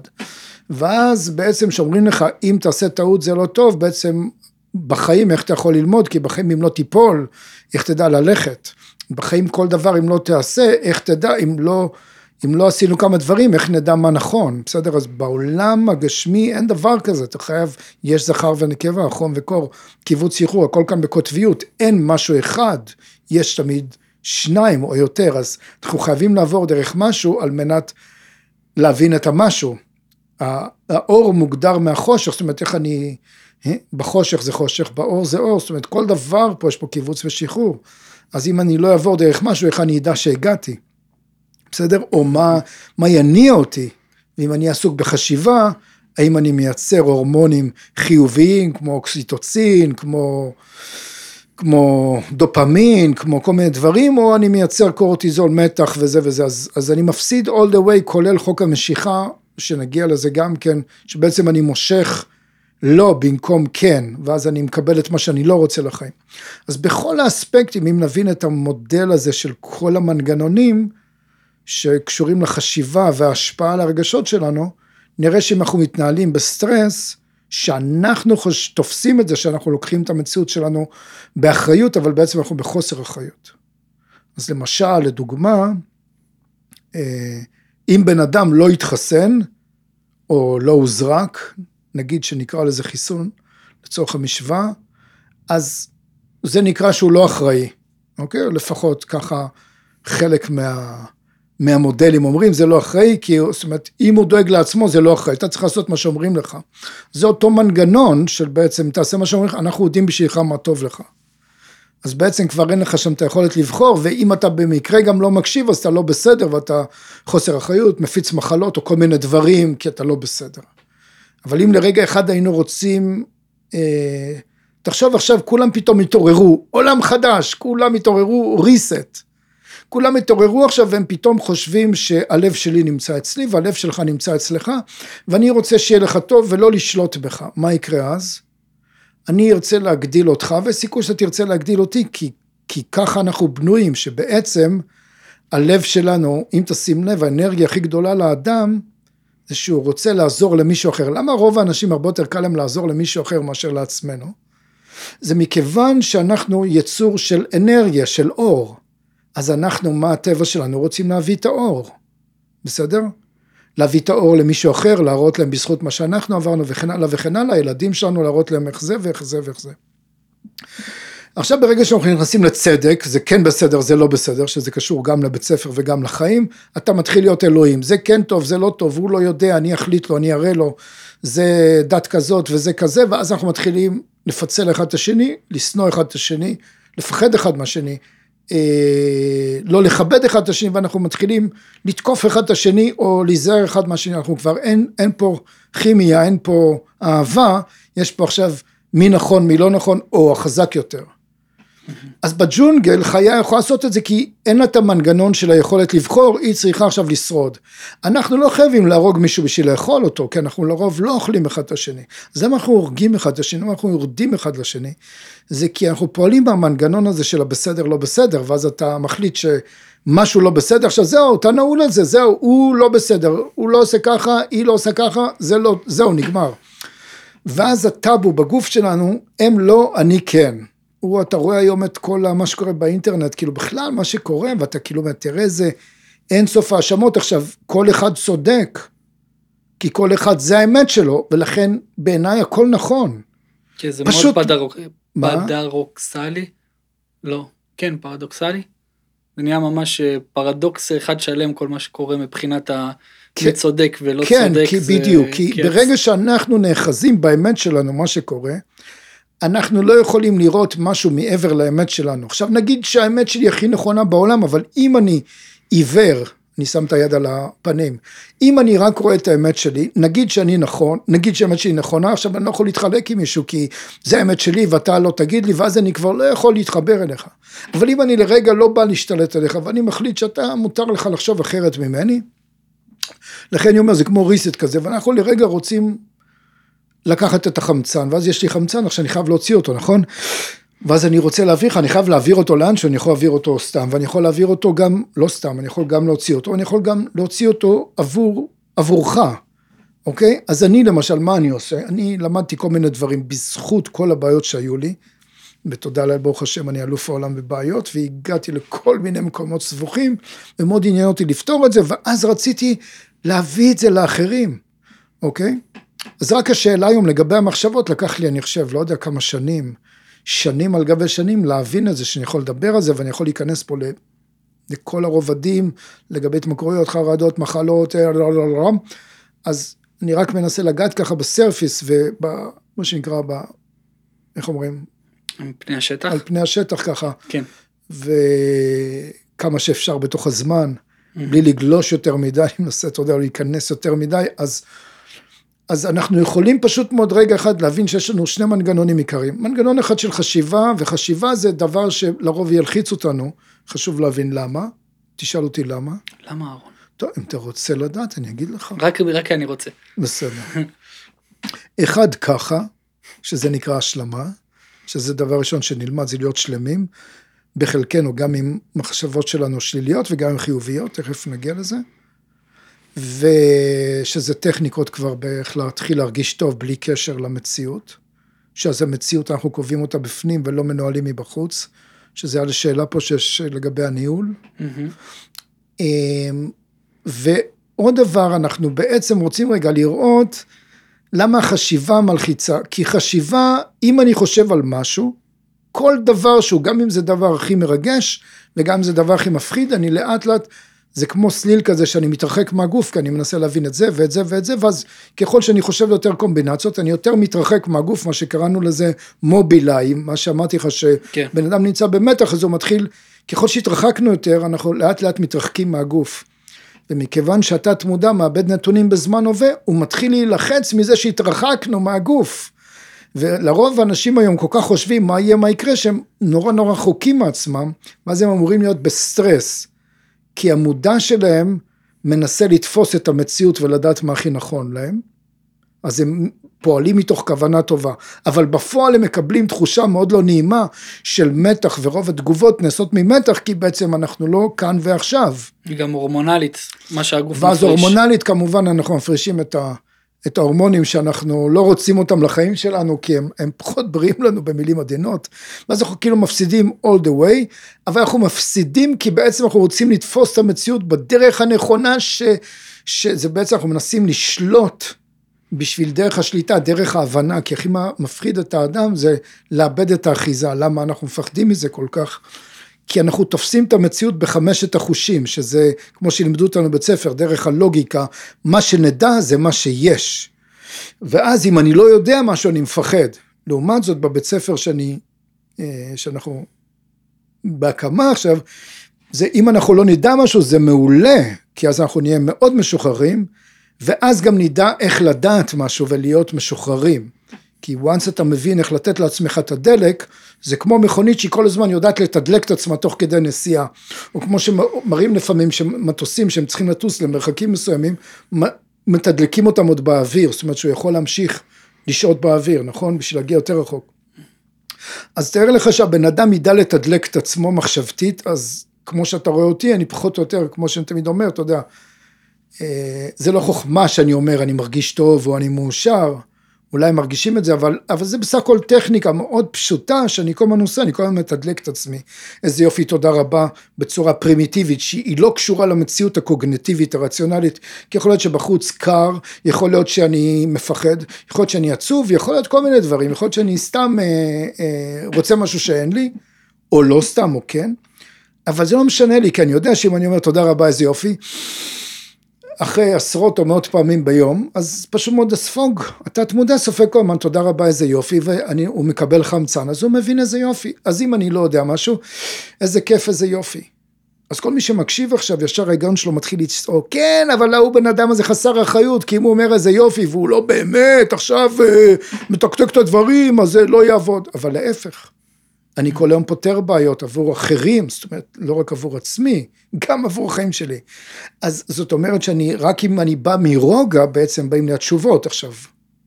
ואז בעצם שאומרים לך, אם תעשה טעות זה לא טוב, בעצם בחיים איך אתה יכול ללמוד, כי בחיים אם לא תיפול, איך תדע ללכת. בחיים כל דבר אם לא תעשה, איך תדע, אם לא, אם לא עשינו כמה דברים, איך נדע מה נכון, בסדר? אז בעולם הגשמי אין דבר כזה, אתה חייב, יש זכר ונקבה, חום וקור, קיבוץ שחרור, הכל כאן בקוטביות, אין משהו אחד, יש תמיד שניים או יותר, אז אנחנו חייבים לעבור דרך משהו על מנת להבין את המשהו. האור מוגדר מהחושך, זאת אומרת איך אני, אה, בחושך זה חושך, באור זה אור, זאת אומרת כל דבר פה יש פה קיבוץ ושחרור. אז אם אני לא אעבור דרך משהו, איך אני אדע שהגעתי? בסדר? או מה, מה יניע אותי. ואם אני עסוק בחשיבה, האם אני מייצר הורמונים חיוביים כמו אוקסיטוצין, כמו, כמו דופמין, כמו כל מיני דברים, או אני מייצר קורטיזול, מתח וזה וזה. אז, אז אני מפסיד all the way, כולל חוק המשיכה, שנגיע לזה גם כן, שבעצם אני מושך לא במקום כן, ואז אני מקבל את מה שאני לא רוצה לחיים. אז בכל האספקטים, אם נבין את המודל הזה של כל המנגנונים שקשורים לחשיבה וההשפעה על הרגשות שלנו, נראה שאם אנחנו מתנהלים בסטרס, שאנחנו חוש... תופסים את זה שאנחנו לוקחים את המציאות שלנו באחריות, אבל בעצם אנחנו בחוסר אחריות. אז למשל, לדוגמה, אה, אם בן אדם לא התחסן, או לא הוזרק, נגיד שנקרא לזה חיסון לצורך המשוואה, אז זה נקרא שהוא לא אחראי, אוקיי? לפחות ככה חלק מה, מהמודלים אומרים זה לא אחראי, כי זאת אומרת אם הוא דואג לעצמו זה לא אחראי, אתה צריך לעשות מה שאומרים לך. זה אותו מנגנון של בעצם תעשה מה שאומרים לך, אנחנו יודעים בשבילך מה טוב לך. אז בעצם כבר אין לך שם את היכולת לבחור, ואם אתה במקרה גם לא מקשיב אז אתה לא בסדר ואתה חוסר אחריות, מפיץ מחלות או כל מיני דברים כי אתה לא בסדר. אבל אם לרגע אחד היינו רוצים, אה, תחשוב עכשיו כולם פתאום התעוררו, עולם חדש, כולם התעוררו reset. כולם התעוררו עכשיו והם פתאום חושבים שהלב שלי נמצא אצלי והלב שלך נמצא אצלך ואני רוצה שיהיה לך טוב ולא לשלוט בך. מה יקרה אז? אני ארצה להגדיל אותך וסיכוי שאתה תרצה להגדיל אותי כי, כי ככה אנחנו בנויים שבעצם הלב שלנו אם תשים לב האנרגיה הכי גדולה לאדם זה שהוא רוצה לעזור למישהו אחר. למה רוב האנשים הרבה יותר קל להם לעזור למישהו אחר מאשר לעצמנו? זה מכיוון שאנחנו יצור של אנרגיה, של אור. אז אנחנו, מה הטבע שלנו? רוצים להביא את האור, בסדר? להביא את האור למישהו אחר, להראות להם בזכות מה שאנחנו עברנו וכן הלאה וכן הלאה, הילדים שלנו להראות להם איך זה ואיך זה ואיך זה. עכשיו ברגע שאנחנו נכנסים לצדק, זה כן בסדר, זה לא בסדר, שזה קשור גם לבית ספר וגם לחיים, אתה מתחיל להיות אלוהים, זה כן טוב, זה לא טוב, הוא לא יודע, אני אחליט לו, אני אראה לו, זה דת כזאת וזה כזה, ואז אנחנו מתחילים לפצל אחד את השני, לשנוא אחד את השני, לפחד אחד מהשני, לא לכבד אחד את השני, ואנחנו מתחילים לתקוף אחד את השני, או להיזהר אחד מהשני, אנחנו כבר אין, אין פה כימיה, אין פה אהבה, יש פה עכשיו מי נכון, מי לא נכון, או החזק יותר. אז בג'ונגל חיה יכולה לעשות את זה כי אין לה את המנגנון של היכולת לבחור, היא צריכה עכשיו לשרוד. אנחנו לא חייבים להרוג מישהו בשביל לאכול אותו, כי אנחנו לרוב לא אוכלים אחד את השני. אז למה אנחנו הורגים אחד את השני, אנחנו יורדים אחד לשני? זה כי אנחנו פועלים במנגנון הזה של הבסדר לא בסדר, ואז אתה מחליט שמשהו לא בסדר, עכשיו זהו, אתה נעול על זה, זהו, הוא לא בסדר, הוא לא עושה ככה, היא לא עושה ככה, זה לא, זהו, נגמר. ואז הטאבו בגוף שלנו, הם לא, אני כן. הוא, אתה רואה היום את כל מה שקורה באינטרנט, כאילו בכלל מה שקורה, ואתה כאילו תראה איזה אין סוף האשמות. עכשיו, כל אחד צודק, כי כל אחד זה האמת שלו, ולכן בעיניי הכל נכון. כי זה פשוט- מאוד פדרוק... פדרוקסלי? לא, כן, פרדוקסלי. זה נהיה ממש אה, פרדוקס אחד שלם כל מה שקורה מבחינת ה... כן. צודק ולא כן, צודק. כי זה- בדיוק, כי כי ברגע שאנחנו נאחזים באמת שלנו, מה שקורה, אנחנו לא יכולים לראות משהו מעבר לאמת שלנו. עכשיו נגיד שהאמת שלי הכי נכונה בעולם, אבל אם אני עיוור, אני שם את היד על הפנים, אם אני רק רואה את האמת שלי, נגיד שאני נכון, נגיד שהאמת שלי נכונה, עכשיו אני לא יכול להתחלק עם מישהו, כי זה האמת שלי ואתה לא תגיד לי, ואז אני כבר לא יכול להתחבר אליך. אבל אם אני לרגע לא בא להשתלט עליך, ואני מחליט שאתה, מותר לך לחשוב אחרת ממני, לכן אני אומר, זה כמו ריסט כזה, ואנחנו לרגע רוצים לקחת את החמצן, ואז יש לי חמצן, עכשיו אני חייב להוציא אותו, נכון? ואז אני רוצה להעביר לך, אני חייב להעביר אותו לאן שאני יכול להעביר אותו סתם, ואני יכול להעביר אותו גם, לא סתם, אני יכול גם להוציא אותו, אני יכול גם להוציא אותו עבור, עבורך, אוקיי? אז אני למשל, מה אני עושה? אני למדתי כל מיני דברים בזכות כל הבעיות שהיו לי, ותודה לאל ברוך השם אני אלוף העולם בבעיות, והגעתי לכל מיני מקומות סבוכים, ומאוד עניין אותי לפתור את זה, ואז רציתי להביא את זה לאחרים, אוקיי? אז רק השאלה היום לגבי המחשבות, לקח לי, אני חושב, לא יודע כמה שנים, שנים על גבי שנים, להבין את זה, שאני יכול לדבר על זה, ואני יכול להיכנס פה ל- לכל הרובדים, לגבי התמכרויות, חרדות, מחלות, אה, לא, לא, לא, אז אני רק מנסה לגעת ככה בסרפיס, ומה שנקרא, ב... איך אומרים? מפני השטח? על פני השטח ככה, כן. וכמה שאפשר בתוך הזמן. בלי לגלוש יותר מדי, אני מנסה, אתה יודע, להיכנס יותר מדי, אז, אז אנחנו יכולים פשוט מאוד רגע אחד להבין שיש לנו שני מנגנונים עיקריים. מנגנון אחד של חשיבה, וחשיבה זה דבר שלרוב ילחיץ אותנו, חשוב להבין למה. תשאל אותי למה. למה אהרון? טוב, אם אתה רוצה לדעת, אני אגיד לך. רק, רק כי אני רוצה. בסדר. אחד ככה, שזה נקרא השלמה, שזה דבר ראשון שנלמד, זה להיות שלמים, בחלקנו גם עם מחשבות שלנו שליליות וגם עם חיוביות, תכף נגיע לזה. ושזה טכניקות כבר באיך להתחיל להרגיש טוב בלי קשר למציאות, שאז המציאות אנחנו קובעים אותה בפנים ולא מנוהלים מבחוץ, שזה על השאלה פה שיש לגבי הניהול. אמ, ועוד דבר, אנחנו בעצם רוצים רגע לראות למה החשיבה מלחיצה, כי חשיבה, אם אני חושב על משהו, כל דבר שהוא, גם אם זה דבר הכי מרגש, וגם אם זה דבר הכי מפחיד, אני לאט לאט, זה כמו סליל כזה שאני מתרחק מהגוף, כי אני מנסה להבין את זה ואת זה ואת זה, ואז ככל שאני חושב יותר קומבינציות, אני יותר מתרחק מהגוף, מה שקראנו לזה מובילאי, מה שאמרתי לך, שבן כן. אדם נמצא במתח, אז הוא מתחיל, ככל שהתרחקנו יותר, אנחנו לאט לאט מתרחקים מהגוף. ומכיוון שהתת מודע מאבד נתונים בזמן הווה, הוא מתחיל להילחץ מזה שהתרחקנו מהגוף. ולרוב האנשים היום כל כך חושבים מה יהיה, מה יקרה, שהם נורא נורא רחוקים מעצמם, ואז הם אמורים להיות בסטרס. כי המודע שלהם מנסה לתפוס את המציאות ולדעת מה הכי נכון להם, אז הם פועלים מתוך כוונה טובה, אבל בפועל הם מקבלים תחושה מאוד לא נעימה של מתח ורוב התגובות נעשות ממתח כי בעצם אנחנו לא כאן ועכשיו. היא גם הורמונלית, מה שהגוף ואז הורמונלית כמובן אנחנו מפרישים את, ה, את ההורמונים שאנחנו לא רוצים אותם לחיים שלנו כי הם, הם פחות בריאים לנו במילים עדינות ואז אנחנו כאילו מפסידים all the way אבל אנחנו מפסידים כי בעצם אנחנו רוצים לתפוס את המציאות בדרך הנכונה ש, שזה בעצם אנחנו מנסים לשלוט בשביל דרך השליטה, דרך ההבנה, כי הכי מפחיד את האדם זה לאבד את האחיזה, למה אנחנו מפחדים מזה כל כך? כי אנחנו תופסים את המציאות בחמשת החושים, שזה כמו שלימדו אותנו בבית ספר, דרך הלוגיקה, מה שנדע זה מה שיש. ואז אם אני לא יודע משהו אני מפחד. לעומת זאת בבית ספר שאני, אה, שאנחנו בהקמה עכשיו, זה אם אנחנו לא נדע משהו זה מעולה, כי אז אנחנו נהיה מאוד משוחררים, ואז גם נדע איך לדעת משהו ולהיות משוחררים. כי once אתה מבין איך לתת לעצמך את הדלק, זה כמו מכונית שהיא כל הזמן יודעת לתדלק את עצמה תוך כדי נסיעה. או כמו שמראים לפעמים שמטוסים שהם צריכים לטוס למרחקים מסוימים, מתדלקים אותם עוד באוויר, זאת אומרת שהוא יכול להמשיך לשהות באוויר, נכון? בשביל להגיע יותר רחוק. אז תאר לך שהבן אדם ידע לתדלק את עצמו מחשבתית, אז כמו שאתה רואה אותי, אני פחות או יותר, כמו שאני תמיד אומר, אתה יודע, אה, זה לא חוכמה שאני אומר אני מרגיש טוב או אני מאושר, אולי הם מרגישים את זה, אבל, אבל זה בסך הכל טכניקה מאוד פשוטה שאני כל הזמן עושה, אני כל הזמן מתדלק את עצמי. איזה יופי, תודה רבה, בצורה פרימיטיבית, שהיא לא קשורה למציאות הקוגנטיבית הרציונלית, כי יכול להיות שבחוץ קר, יכול להיות שאני מפחד, יכול להיות שאני עצוב, יכול להיות כל מיני דברים, יכול להיות שאני סתם אה, אה, רוצה משהו שאין לי, או לא סתם, או כן, אבל זה לא משנה לי, כי אני יודע שאם אני אומר תודה רבה, איזה יופי, אחרי עשרות או מאות פעמים ביום, אז פשוט מאוד הספוג, התת מודע סופג כל הזמן תודה רבה איזה יופי, והוא מקבל חמצן, אז הוא מבין איזה יופי. אז אם אני לא יודע משהו, איזה כיף איזה יופי. אז כל מי שמקשיב עכשיו, ישר ההיגיון שלו מתחיל לצעוק, כן, אבל ההוא בן אדם הזה חסר אחריות, כי אם הוא אומר איזה יופי, והוא לא באמת עכשיו אה, מתקתק את הדברים, אז זה לא יעבוד. אבל להפך, אני כל היום פותר בעיות עבור אחרים, זאת אומרת, לא רק עבור עצמי, גם עבור החיים שלי. אז זאת אומרת שאני, רק אם אני בא מרוגע, בעצם באים לי התשובות. עכשיו,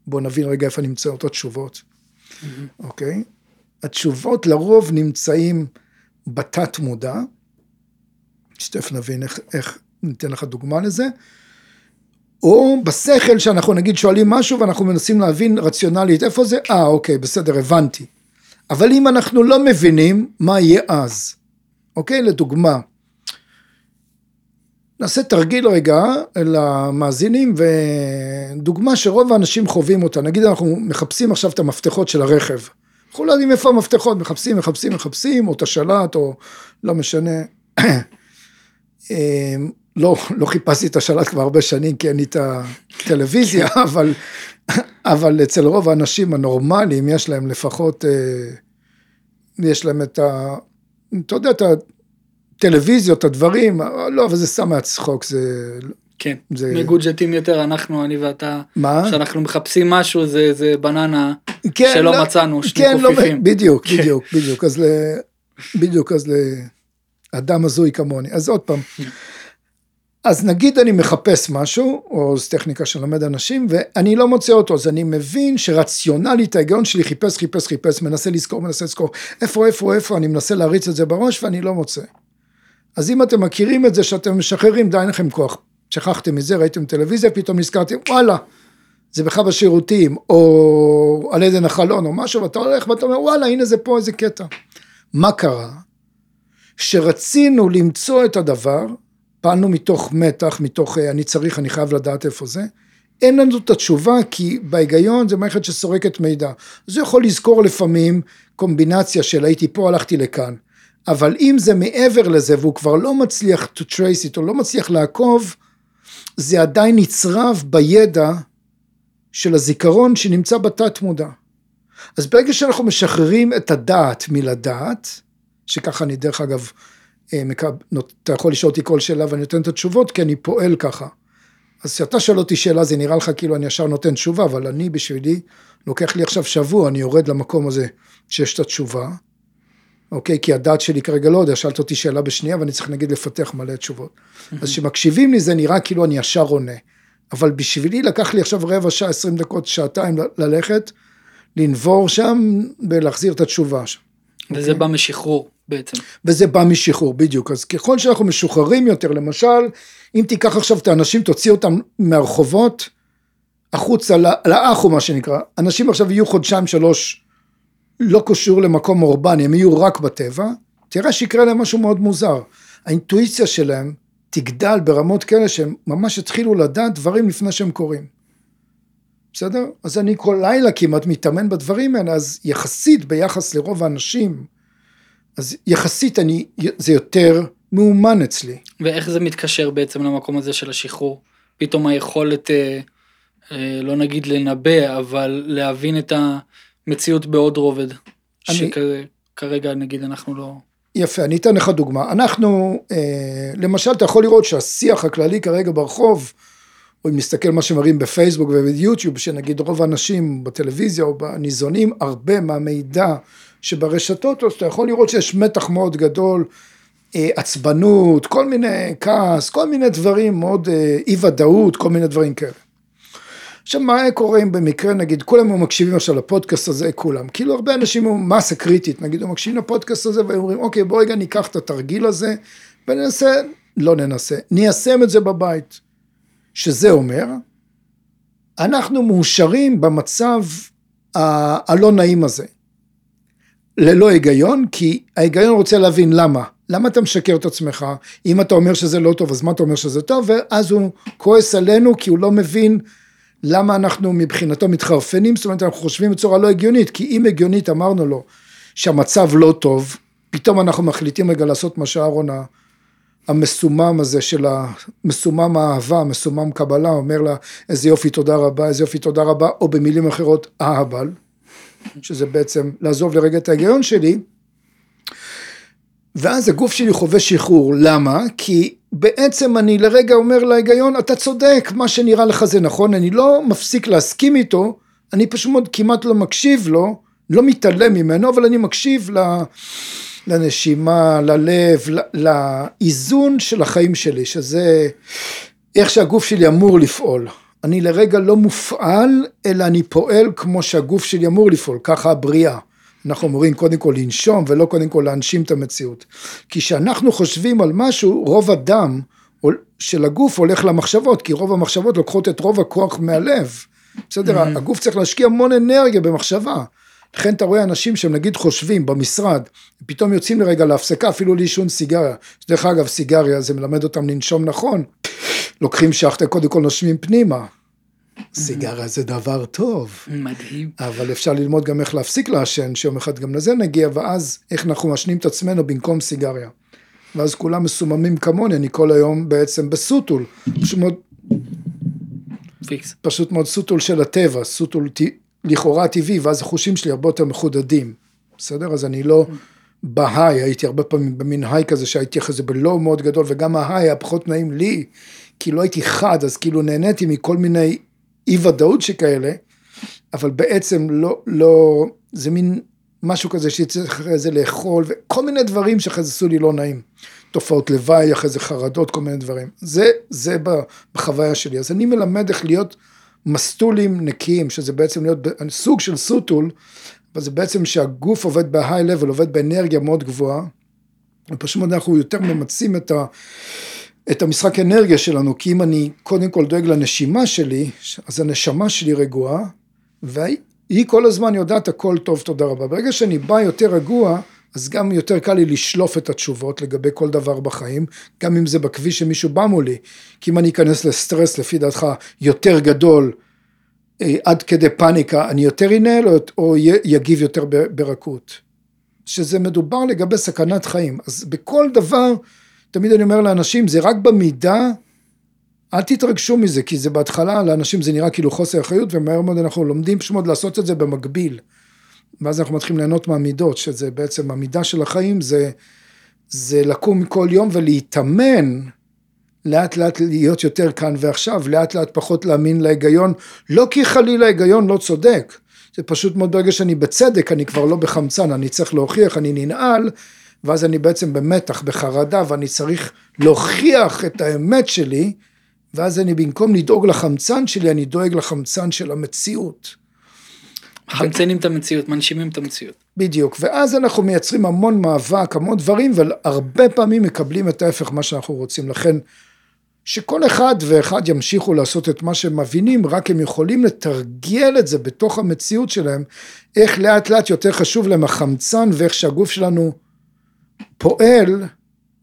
בואו נבין רגע איפה נמצאות התשובות, אוקיי? התשובות לרוב נמצאים בתת מודע, שתכף נבין איך, איך ניתן לך דוגמה לזה, או בשכל שאנחנו נגיד שואלים משהו ואנחנו מנסים להבין רציונלית איפה זה, אה אוקיי בסדר הבנתי. אבל אם אנחנו לא מבינים, מה יהיה אז? אוקיי? לדוגמה, נעשה תרגיל רגע למאזינים ודוגמה שרוב האנשים חווים אותה, נגיד אנחנו מחפשים עכשיו את המפתחות של הרכב, אנחנו לא יודעים איפה המפתחות, מחפשים, מחפשים, מחפשים, או את השלט, או לא משנה. לא, לא חיפשתי את השלט כבר הרבה שנים כי אין לי את הטלוויזיה, אבל אבל אצל רוב האנשים הנורמליים יש להם לפחות, אה, יש להם את ה... אתה יודע, את טלוויזיות, הדברים, לא, אבל זה סתם מהצחוק, זה... כן, זה- מגודג'טים יותר אנחנו, אני ואתה, מה? כשאנחנו מחפשים משהו זה זה בננה כן, שלא לא- מצאנו, שני כן, לא, קופיפים. בדיוק, כן. בדיוק, בדיוק, אז ל... בדיוק, אז לאדם הזוי כמוני. אז עוד פעם, אז נגיד אני מחפש משהו, או זו טכניקה שלומד אנשים, ואני לא מוצא אותו, אז אני מבין שרציונלית ההיגיון שלי חיפש, חיפש, חיפש, מנסה לזכור, מנסה לזכור, איפה, איפה, איפה, אני מנסה להריץ את זה בראש ואני לא מוצא. אז אם אתם מכירים את זה שאתם משחררים, די אין לכם כוח. שכחתם מזה, ראיתם טלוויזיה, פתאום נזכרתם, וואלה, זה בכלל בשירותים, או על עדן החלון, או משהו, ואתה הולך ואתה אומר, וואלה, הנה זה פה איזה קטע. מה קרה? שרצינו למצוא את הדבר, פעלנו מתוך מתח, מתוך אה, אני צריך, אני חייב לדעת איפה זה, אין לנו את התשובה, כי בהיגיון זה מערכת שסורקת מידע. זה יכול לזכור לפעמים קומבינציה של הייתי פה, הלכתי לכאן. אבל אם זה מעבר לזה, והוא כבר לא מצליח to trace it, או לא מצליח לעקוב, זה עדיין נצרב בידע של הזיכרון שנמצא בתת מודע. אז ברגע שאנחנו משחררים את הדעת מלדעת, שככה אני דרך אגב, אתה יכול לשאול אותי כל שאלה ואני נותן את התשובות כי אני פועל ככה. אז כשאתה שואל אותי שאלה זה נראה לך כאילו אני ישר נותן תשובה, אבל אני בשבילי, לוקח לי עכשיו שבוע, אני יורד למקום הזה שיש את התשובה, אוקיי? כי הדעת שלי כרגע לא יודע, שאלת אותי שאלה בשנייה ואני צריך נגיד לפתח מלא תשובות. אז כשמקשיבים לי זה נראה כאילו אני ישר עונה. אבל בשבילי לקח לי עכשיו רבע שעה, עשרים דקות, שעתיים ללכת, לנבור שם ולהחזיר את התשובה שם. וזה אוקיי. בא משחרור בעצם. וזה בא משחרור, בדיוק. אז ככל שאנחנו משוחררים יותר, למשל, אם תיקח עכשיו את האנשים, תוציא אותם מהרחובות, החוצה, ל- לאחו מה שנקרא. אנשים עכשיו יהיו חודשיים שלוש לא קשור למקום אורבני, הם יהיו רק בטבע, תראה שיקרה להם משהו מאוד מוזר. האינטואיציה שלהם תגדל ברמות כאלה שהם ממש יתחילו לדעת דברים לפני שהם קורים. בסדר? אז אני כל לילה כמעט מתאמן בדברים האלה, אז יחסית ביחס לרוב האנשים, אז יחסית אני, זה יותר מאומן אצלי. ואיך זה מתקשר בעצם למקום הזה של השחרור? פתאום היכולת, אה, אה, לא נגיד לנבא, אבל להבין את המציאות בעוד רובד. אני- שכרגע נגיד אנחנו לא... יפה, אני אתן לך דוגמה. אנחנו, אה, למשל, אתה יכול לראות שהשיח הכללי כרגע ברחוב, או אם נסתכל מה שמראים בפייסבוק וביוטיוב, שנגיד רוב האנשים בטלוויזיה או בניזונים, הרבה מהמידע שברשתות, אז אתה יכול לראות שיש מתח מאוד גדול, אה, עצבנות, כל מיני כעס, כל מיני דברים מאוד אה, אי ודאות, כל מיני דברים כאלה. עכשיו מה קורה אם במקרה נגיד כולם היו מקשיבים עכשיו לפודקאסט הזה כולם כאילו הרבה אנשים היו מסה קריטית נגיד הם מקשיבים לפודקאסט הזה ואומרים אוקיי בוא רגע ניקח את התרגיל הזה וננסה לא ננסה ניישם את זה בבית שזה אומר אנחנו מאושרים במצב הלא נעים הזה. ללא היגיון כי ההיגיון רוצה להבין למה. למה אתה משקר את עצמך? אם אתה אומר שזה לא טוב אז מה אתה אומר שזה טוב? ואז הוא כועס עלינו כי הוא לא מבין למה אנחנו מבחינתו מתחרפנים, זאת אומרת אנחנו חושבים בצורה לא הגיונית, כי אם הגיונית אמרנו לו שהמצב לא טוב, פתאום אנחנו מחליטים רגע לעשות מה שאהרון המסומם הזה של המסומם האהבה, מסומם קבלה, אומר לה איזה יופי תודה רבה, איזה יופי תודה רבה, או במילים אחרות אהבל, שזה בעצם לעזוב לרגע את ההיגיון שלי, ואז הגוף שלי חווה שחרור, למה? כי בעצם אני לרגע אומר להיגיון, אתה צודק, מה שנראה לך זה נכון, אני לא מפסיק להסכים איתו, אני פשוט מאוד כמעט לא מקשיב לו, לא מתעלם ממנו, אבל אני מקשיב ל... לנשימה, ללב, לאיזון של החיים שלי, שזה איך שהגוף שלי אמור לפעול. אני לרגע לא מופעל, אלא אני פועל כמו שהגוף שלי אמור לפעול, ככה הבריאה. אנחנו אמורים קודם כל לנשום ולא קודם כל להנשים את המציאות. כי כשאנחנו חושבים על משהו, רוב הדם של הגוף הולך למחשבות, כי רוב המחשבות לוקחות את רוב הכוח מהלב. בסדר? Mm-hmm. הגוף צריך להשקיע המון אנרגיה במחשבה. לכן אתה רואה אנשים שהם נגיד חושבים במשרד, פתאום יוצאים לרגע להפסקה אפילו לעישון סיגריה. דרך אגב, סיגריה זה מלמד אותם לנשום נכון. לוקחים שחטה, קודם כל נושמים פנימה. סיגריה זה דבר טוב. מדהים. אבל אפשר ללמוד גם איך להפסיק לעשן, שיום אחד גם לזה נגיע, ואז איך אנחנו משנים את עצמנו במקום סיגריה. ואז כולם מסוממים כמוני, אני כל היום בעצם בסוטול. פשוט מאוד, פיקס. פשוט מאוד סוטול של הטבע, סוטול. לכאורה טבעי, ואז החושים שלי הרבה יותר מחודדים. בסדר? אז אני לא ב high, הייתי הרבה פעמים במין high כזה שהייתי אחרי זה ב low מאוד גדול, וגם ה high היה פחות נעים לי, כי לא הייתי חד, אז כאילו נהניתי מכל מיני אי ודאות שכאלה, אבל בעצם לא, לא, זה מין משהו כזה שצריך אחרי זה לאכול, וכל מיני דברים שאחרי זה עשו לי לא נעים. תופעות לוואי, אחרי זה חרדות, כל מיני דברים. זה, זה בחוויה שלי. אז אני מלמד איך להיות מסטולים נקיים, שזה בעצם להיות סוג של סוטול, אבל זה בעצם שהגוף עובד בהיי לבל, עובד באנרגיה מאוד גבוהה, ופשוט אנחנו יותר ממצים את, ה, את המשחק אנרגיה שלנו, כי אם אני קודם כל דואג לנשימה שלי, אז הנשמה שלי רגועה, והיא כל הזמן יודעת הכל טוב, תודה רבה. ברגע שאני בא יותר רגוע, אז גם יותר קל לי לשלוף את התשובות לגבי כל דבר בחיים, גם אם זה בכביש שמישהו בא מולי, כי אם אני אכנס לסטרס לפי דעתך יותר גדול, אה, עד כדי פאניקה, אני יותר אנהל או, יגיב יותר ברכות. שזה מדובר לגבי סכנת חיים. אז בכל דבר, תמיד אני אומר לאנשים, זה רק במידה, אל תתרגשו מזה, כי זה בהתחלה, לאנשים זה נראה כאילו חוסר אחריות, ומהר מאוד אנחנו לומדים פשוט לעשות את זה במקביל. ואז אנחנו מתחילים ליהנות מהמידות, שזה בעצם המידה של החיים, זה, זה לקום כל יום ולהתאמן לאט לאט להיות יותר כאן ועכשיו, לאט לאט פחות להאמין להיגיון, לא כי חלילה ההיגיון לא צודק, זה פשוט מאוד ברגע שאני בצדק, אני כבר לא בחמצן, אני צריך להוכיח, אני ננעל, ואז אני בעצם במתח, בחרדה, ואני צריך להוכיח את האמת שלי, ואז אני במקום לדאוג לחמצן שלי, אני דואג לחמצן של המציאות. חמצנים את המציאות, מנשימים את המציאות. בדיוק, ואז אנחנו מייצרים המון מאבק, המון דברים, והרבה פעמים מקבלים את ההפך מה שאנחנו רוצים. לכן שכל אחד ואחד ימשיכו לעשות את מה שהם מבינים, רק הם יכולים לתרגל את זה בתוך המציאות שלהם, איך לאט לאט יותר חשוב להם החמצן ואיך שהגוף שלנו פועל,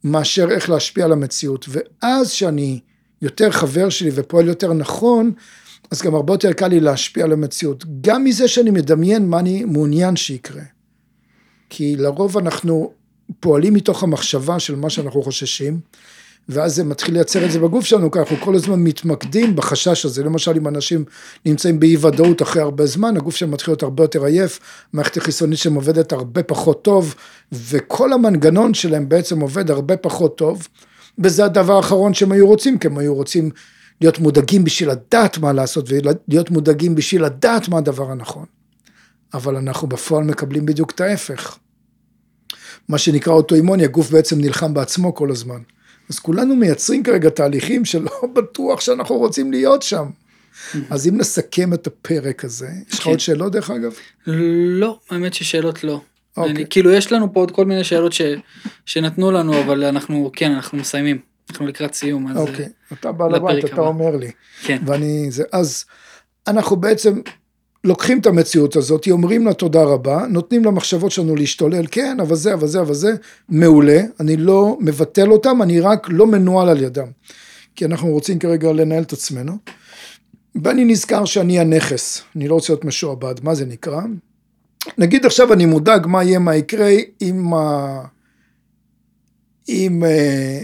מאשר איך להשפיע על המציאות. ואז שאני יותר חבר שלי ופועל יותר נכון, אז גם הרבה יותר קל לי להשפיע על המציאות. גם מזה שאני מדמיין מה אני מעוניין שיקרה. כי לרוב אנחנו פועלים מתוך המחשבה של מה שאנחנו חוששים, ואז זה מתחיל לייצר את זה בגוף שלנו, כי אנחנו כל הזמן מתמקדים בחשש הזה. למשל, אם אנשים נמצאים באי ודאות אחרי הרבה זמן, הגוף שלהם מתחיל להיות הרבה יותר עייף, מערכת החיסונית שלהם עובדת הרבה פחות טוב, וכל המנגנון שלהם בעצם עובד הרבה פחות טוב, וזה הדבר האחרון שהם היו רוצים, כי הם היו רוצים להיות מודאגים בשביל לדעת מה לעשות, ולהיות מודאגים בשביל לדעת מה הדבר הנכון. אבל אנחנו בפועל מקבלים בדיוק את ההפך. מה שנקרא אוטואימוני, הגוף בעצם נלחם בעצמו כל הזמן. אז כולנו מייצרים כרגע תהליכים שלא בטוח שאנחנו רוצים להיות שם. אז אם נסכם את הפרק הזה, יש לך עוד שאלות דרך אגב? לא, האמת ששאלות לא. אני, כאילו יש לנו פה עוד כל מיני שאלות ש, שנתנו לנו, אבל אנחנו, כן, אנחנו מסיימים. אנחנו לקראת סיום, אז... אוקיי, אתה בעל הבית, אתה אומר לי. כן. ואני, זה, אז אנחנו בעצם לוקחים את המציאות הזאת, אומרים לה תודה רבה, נותנים למחשבות שלנו להשתולל, כן, אבל זה, אבל זה, אבל זה, מעולה, אני לא מבטל אותם, אני רק לא מנוהל על ידם. כי אנחנו רוצים כרגע לנהל את עצמנו. ואני נזכר שאני הנכס, אני לא רוצה להיות משועבד, מה זה נקרא? נגיד עכשיו אני מודאג מה יהיה, מה יקרה עם ה... אה, אה,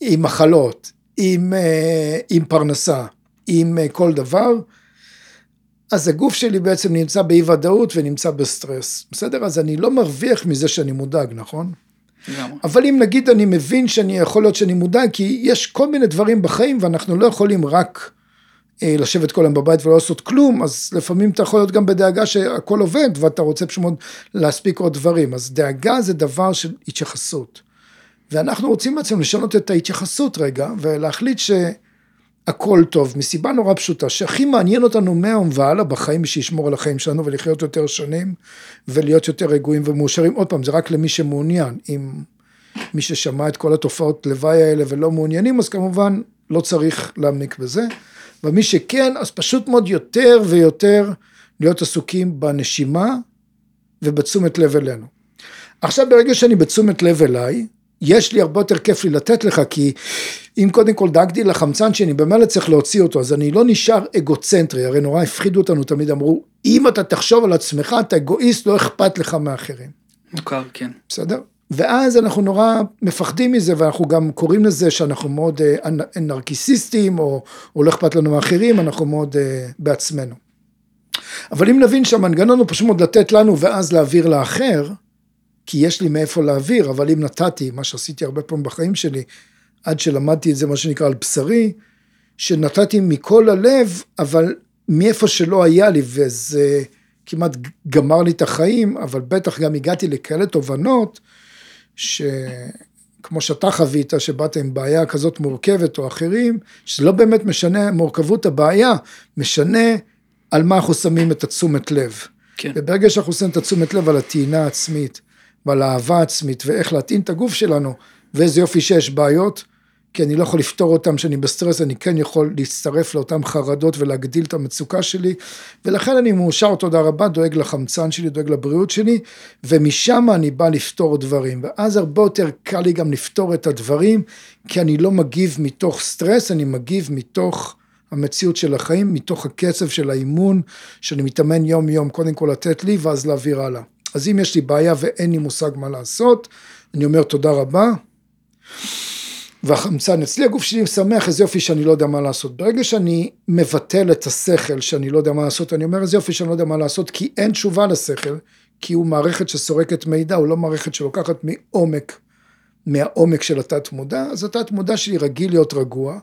עם מחלות, עם, אה, עם פרנסה, עם אה, כל דבר, אז הגוף שלי בעצם נמצא באי ודאות ונמצא בסטרס, בסדר? אז אני לא מרוויח מזה שאני מודאג, נכון? אבל אם נגיד אני מבין שאני יכול להיות שאני מודאג, כי יש כל מיני דברים בחיים ואנחנו לא יכולים רק אה, לשבת כל היום בבית ולא לעשות כלום, אז לפעמים אתה יכול להיות גם בדאגה שהכל עובד ואתה רוצה פשוט להספיק עוד דברים. אז דאגה זה דבר של התייחסות. ואנחנו רוצים בעצם לשנות את ההתייחסות רגע ולהחליט ש... הכל טוב, מסיבה נורא פשוטה, שהכי מעניין אותנו מהיום והלאה בחיים, שישמור על החיים שלנו ולחיות יותר שנים ולהיות יותר רגועים ומאושרים. עוד פעם, זה רק למי שמעוניין. אם מי ששמע את כל התופעות לוואי האלה ולא מעוניינים, אז כמובן לא צריך להעמיק בזה. ומי שכן, אז פשוט מאוד יותר ויותר להיות עסוקים בנשימה ובתשומת לב אלינו. עכשיו ברגע שאני בתשומת לב אליי, יש לי הרבה יותר כיף לי לתת לך, כי אם קודם כל דאגתי לחמצן שאני במילא צריך להוציא אותו, אז אני לא נשאר אגוצנטרי, הרי נורא הפחידו אותנו, תמיד אמרו, אם אתה תחשוב על עצמך, אתה אגואיסט, לא אכפת לך מאחרים. מוכר, כן. בסדר? ואז אנחנו נורא מפחדים מזה, ואנחנו גם קוראים לזה שאנחנו מאוד אה, נרקיסיסטים, או, או לא אכפת לנו מאחרים, אנחנו מאוד uh, בעצמנו. אבל אם נבין שהמנגנון הוא פשוט מאוד לתת לנו ואז להעביר לאחר, כי יש לי מאיפה להעביר, אבל אם נתתי, מה שעשיתי הרבה פעמים בחיים שלי, עד שלמדתי את זה, מה שנקרא, על בשרי, שנתתי מכל הלב, אבל מאיפה שלא היה לי, וזה כמעט גמר לי את החיים, אבל בטח גם הגעתי לכאלה תובנות, שכמו שאתה חווית, שבאת עם בעיה כזאת מורכבת או אחרים, שזה לא באמת משנה מורכבות הבעיה, משנה על מה אנחנו שמים את התשומת לב. כן. וברגע שאנחנו שמים את התשומת לב על הטעינה העצמית, ועל האהבה העצמית, ואיך להטעין את הגוף שלנו, ואיזה יופי שיש בעיות, כי אני לא יכול לפתור אותם כשאני בסטרס, אני כן יכול להצטרף לאותן חרדות ולהגדיל את המצוקה שלי, ולכן אני מאושר, תודה רבה, דואג לחמצן שלי, דואג לבריאות שלי, ומשם אני בא לפתור דברים, ואז הרבה יותר קל לי גם לפתור את הדברים, כי אני לא מגיב מתוך סטרס, אני מגיב מתוך המציאות של החיים, מתוך הקצב של האימון, שאני מתאמן יום יום, קודם כל לתת לי, ואז להעביר הלאה. אז אם יש לי בעיה ואין לי מושג מה לעשות, אני אומר תודה רבה. והחמצן אצלי, הגוף שלי שמח, איזה יופי שאני לא יודע מה לעשות. ברגע שאני מבטל את השכל שאני לא יודע מה לעשות, אני אומר איזה יופי שאני לא יודע מה לעשות, כי אין תשובה לשכל, כי הוא מערכת שסורקת מידע, הוא לא מערכת שלוקחת מעומק, מהעומק של התת מודע, אז התת מודע שלי רגיל להיות רגוע,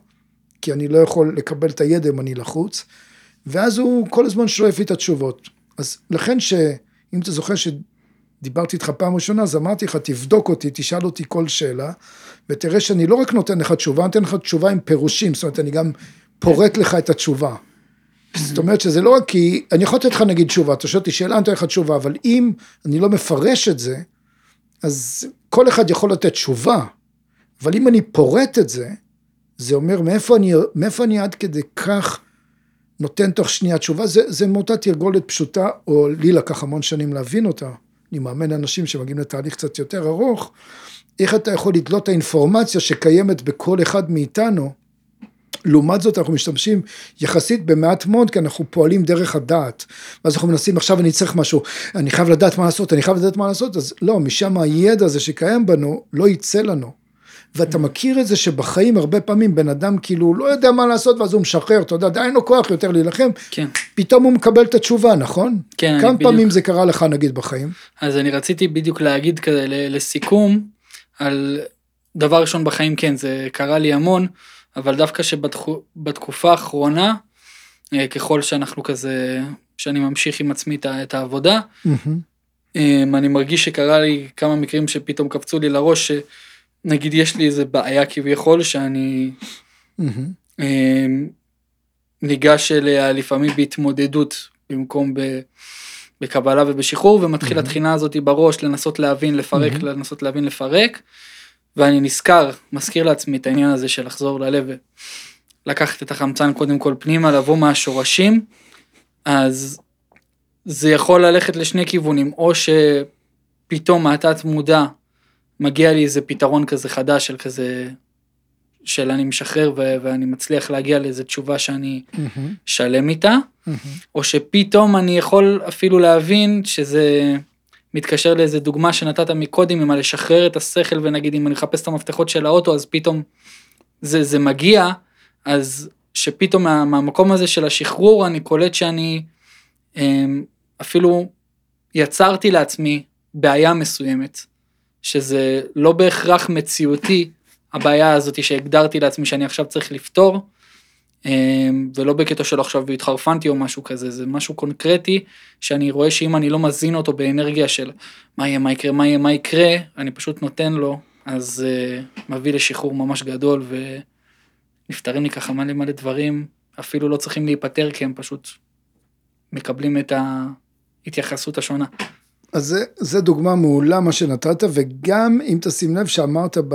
כי אני לא יכול לקבל את הידע אם אני לחוץ, ואז הוא כל הזמן שואף לי את התשובות. אז לכן שאם אתה זוכר שדיברתי איתך פעם ראשונה, אז אמרתי לך, תבדוק אותי, תשאל אותי כל שאלה, ותראה שאני לא רק נותן לך תשובה, אני נותן לך תשובה עם פירושים, זאת אומרת, אני גם פורט לך את התשובה. זאת אומרת שזה לא רק כי, אני יכול לתת לך נגיד תשובה, אתה שואל אותי שאלה, אני נותן לך תשובה, אבל אם אני לא מפרש את זה, אז כל אחד יכול לתת תשובה, אבל אם אני פורט את זה, זה אומר מאיפה אני, מאיפה אני עד כדי כך נותן תוך שנייה תשובה, זה, זה מאותה תרגולת פשוטה, או לי לקח המון שנים להבין אותה, אני מאמן אנשים שמגיעים לתהליך קצת יותר ארוך, איך אתה יכול לדלות את האינפורמציה שקיימת בכל אחד מאיתנו, לעומת זאת אנחנו משתמשים יחסית במעט מאוד כי אנחנו פועלים דרך הדעת. ואז אנחנו מנסים עכשיו אני צריך משהו. אני חייב לדעת מה לעשות אני חייב לדעת מה לעשות. אז לא משם הידע הזה שקיים בנו לא יצא לנו ואתה מכיר את זה שבחיים הרבה פעמים בן אדם כאילו לא יודע מה לעשות ואז הוא משחרר אתה יודע אין לו כוח יותר להילחם כן. פתאום הוא מקבל את התשובה נכון? כן, כמה בדיוק. פעמים זה קרה לך נגיד בחיים? אז אני רציתי בדיוק להגיד כזה לסיכום, על דבר ראשון בחיים כן, זה קרה לי המון, אבל דווקא שבתקופה האחרונה, אה, ככל שאנחנו כזה, שאני ממשיך עם עצמי את העבודה. אמ, אני מרגיש שקרה לי כמה מקרים שפתאום קפצו לי לראש, שנגיד יש לי איזה בעיה כביכול, שאני. אמ, ניגש אליה לפעמים בהתמודדות במקום ב... בקבלה ובשחרור ומתחיל מהמם. התחינה הזאת בראש לנסות להבין לפרק מהמם. לנסות להבין לפרק ואני נזכר מזכיר לעצמי את העניין הזה של לחזור ללב לקחת את החמצן קודם כל פנימה לבוא מהשורשים אז זה יכול ללכת לשני כיוונים או שפתאום מהתת מודע מגיע לי איזה פתרון כזה חדש של כזה של אני משחרר ו- ואני מצליח להגיע לאיזה תשובה שאני מהמם. שלם איתה. מהמם. או שפתאום אני יכול אפילו להבין שזה מתקשר לאיזה דוגמה שנתת מקודם עם הלשחרר את השכל ונגיד אם אני מחפש את המפתחות של האוטו אז פתאום זה, זה מגיע אז שפתאום מה, מהמקום הזה של השחרור אני קולט שאני אמ, אפילו יצרתי לעצמי בעיה מסוימת שזה לא בהכרח מציאותי הבעיה הזאת שהגדרתי לעצמי שאני עכשיו צריך לפתור אמ, ולא בקטע של עכשיו התחרפנתי או משהו כזה, זה משהו קונקרטי שאני רואה שאם אני לא מזין אותו באנרגיה של מה יהיה, מה יקרה, מה יהיה, מה יקרה, אני פשוט נותן לו, אז uh, מביא לשחרור ממש גדול ונפתרים לי ככה מלא מלא דברים, אפילו לא צריכים להיפטר כי הם פשוט מקבלים את ההתייחסות השונה. אז זה, זה דוגמה מעולה מה שנתת, וגם אם תשים לב שאמרת ב,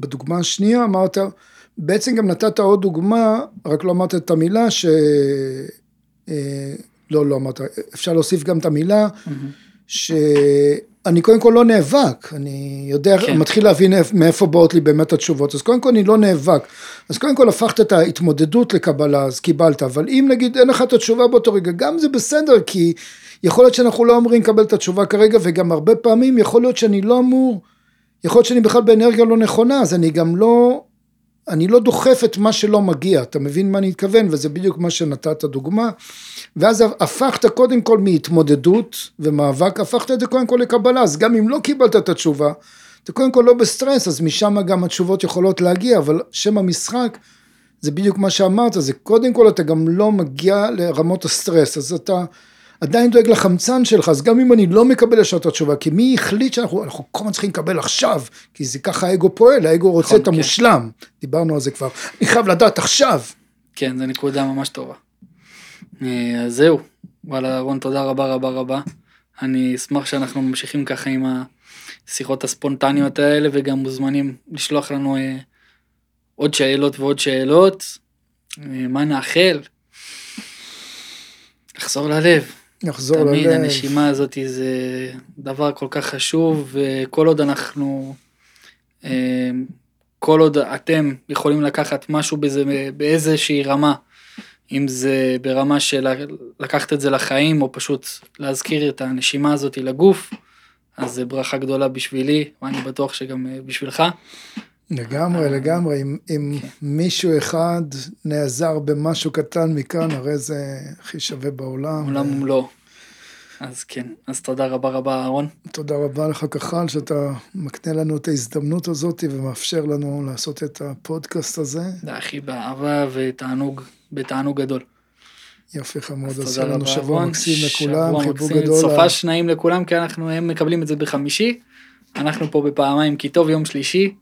בדוגמה השנייה, אמרת, בעצם גם נתת עוד דוגמה, רק לא אמרת את המילה ש... אה, לא, לא אמרת, אפשר להוסיף גם את המילה, שאני קודם כל לא נאבק, אני יודע, כן. מתחיל להבין איפ- מאיפה באות לי באמת התשובות, אז קודם כל אני לא נאבק, אז קודם כל הפכת את ההתמודדות לקבלה, אז קיבלת, אבל אם נגיד אין לך את התשובה באותו רגע, גם זה בסדר, כי יכול להיות שאנחנו לא אמורים לקבל את התשובה כרגע, וגם הרבה פעמים יכול להיות שאני לא אמור, יכול להיות שאני בכלל באנרגיה לא נכונה, אז אני גם לא, אני לא דוחף את מה שלא מגיע, אתה מבין מה אני מתכוון? וזה בדיוק מה שנתת דוגמה. ואז הפכת קודם כל מהתמודדות ומאבק, הפכת את זה קודם כל לקבלה, אז גם אם לא קיבלת את התשובה, אתה קודם כל לא בסטרס, אז משם גם התשובות יכולות להגיע, אבל שם המשחק, זה בדיוק מה שאמרת, זה קודם כל אתה גם לא מגיע לרמות הסטרס, אז אתה עדיין דואג לחמצן שלך, אז גם אם אני לא מקבל ישר את התשובה, כי מי החליט שאנחנו אנחנו כל הזמן צריכים לקבל עכשיו, כי זה ככה האגו פועל, האגו רוצה נכון, את המושלם, דיברנו על זה כבר, אני חייב לדעת עכשיו. כן, זו נקודה ממש טובה. אה, אז זהו, וואלה, רון, תודה רבה רבה רבה. אני אשמח שאנחנו ממשיכים ככה עם השיחות הספונטניות האלה, וגם מוזמנים לשלוח לנו אה, עוד שאלות ועוד שאלות. אה, מה נאחל? לחזור ללב. נחזור תמיד ללב, הנשימה הזאת זה דבר כל כך חשוב, וכל עוד אנחנו, אה, כל עוד אתם יכולים לקחת משהו בזה, באיזושהי רמה, אם זה ברמה של לקחת את זה לחיים, או פשוט להזכיר את הנשימה הזאת לגוף, אז זה ברכה גדולה בשבילי, ואני בטוח שגם אה, בשבילך. לגמרי, לגמרי, אם, אם כן. מישהו אחד נעזר במשהו קטן מכאן, הרי זה הכי שווה בעולם. עולם ומלואו. אז כן, אז תודה רבה רבה אהרון. תודה רבה לך כחל שאתה מקנה לנו את ההזדמנות הזאת ומאפשר לנו לעשות את הפודקאסט הזה. זה הכי באהבה ותענוג, בתענוג גדול. יופי חמוד, אז תודה רבה, שבוע. מקסים לכולם, חיבוק גדול. סופש נעים לכולם, כי אנחנו, הם מקבלים את זה בחמישי. אנחנו פה בפעמיים כי טוב יום שלישי.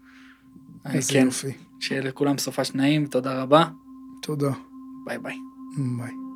איזה כן, יופי. שיהיה לכולם סופש נעים, תודה רבה. תודה. ביי ביי. ביי.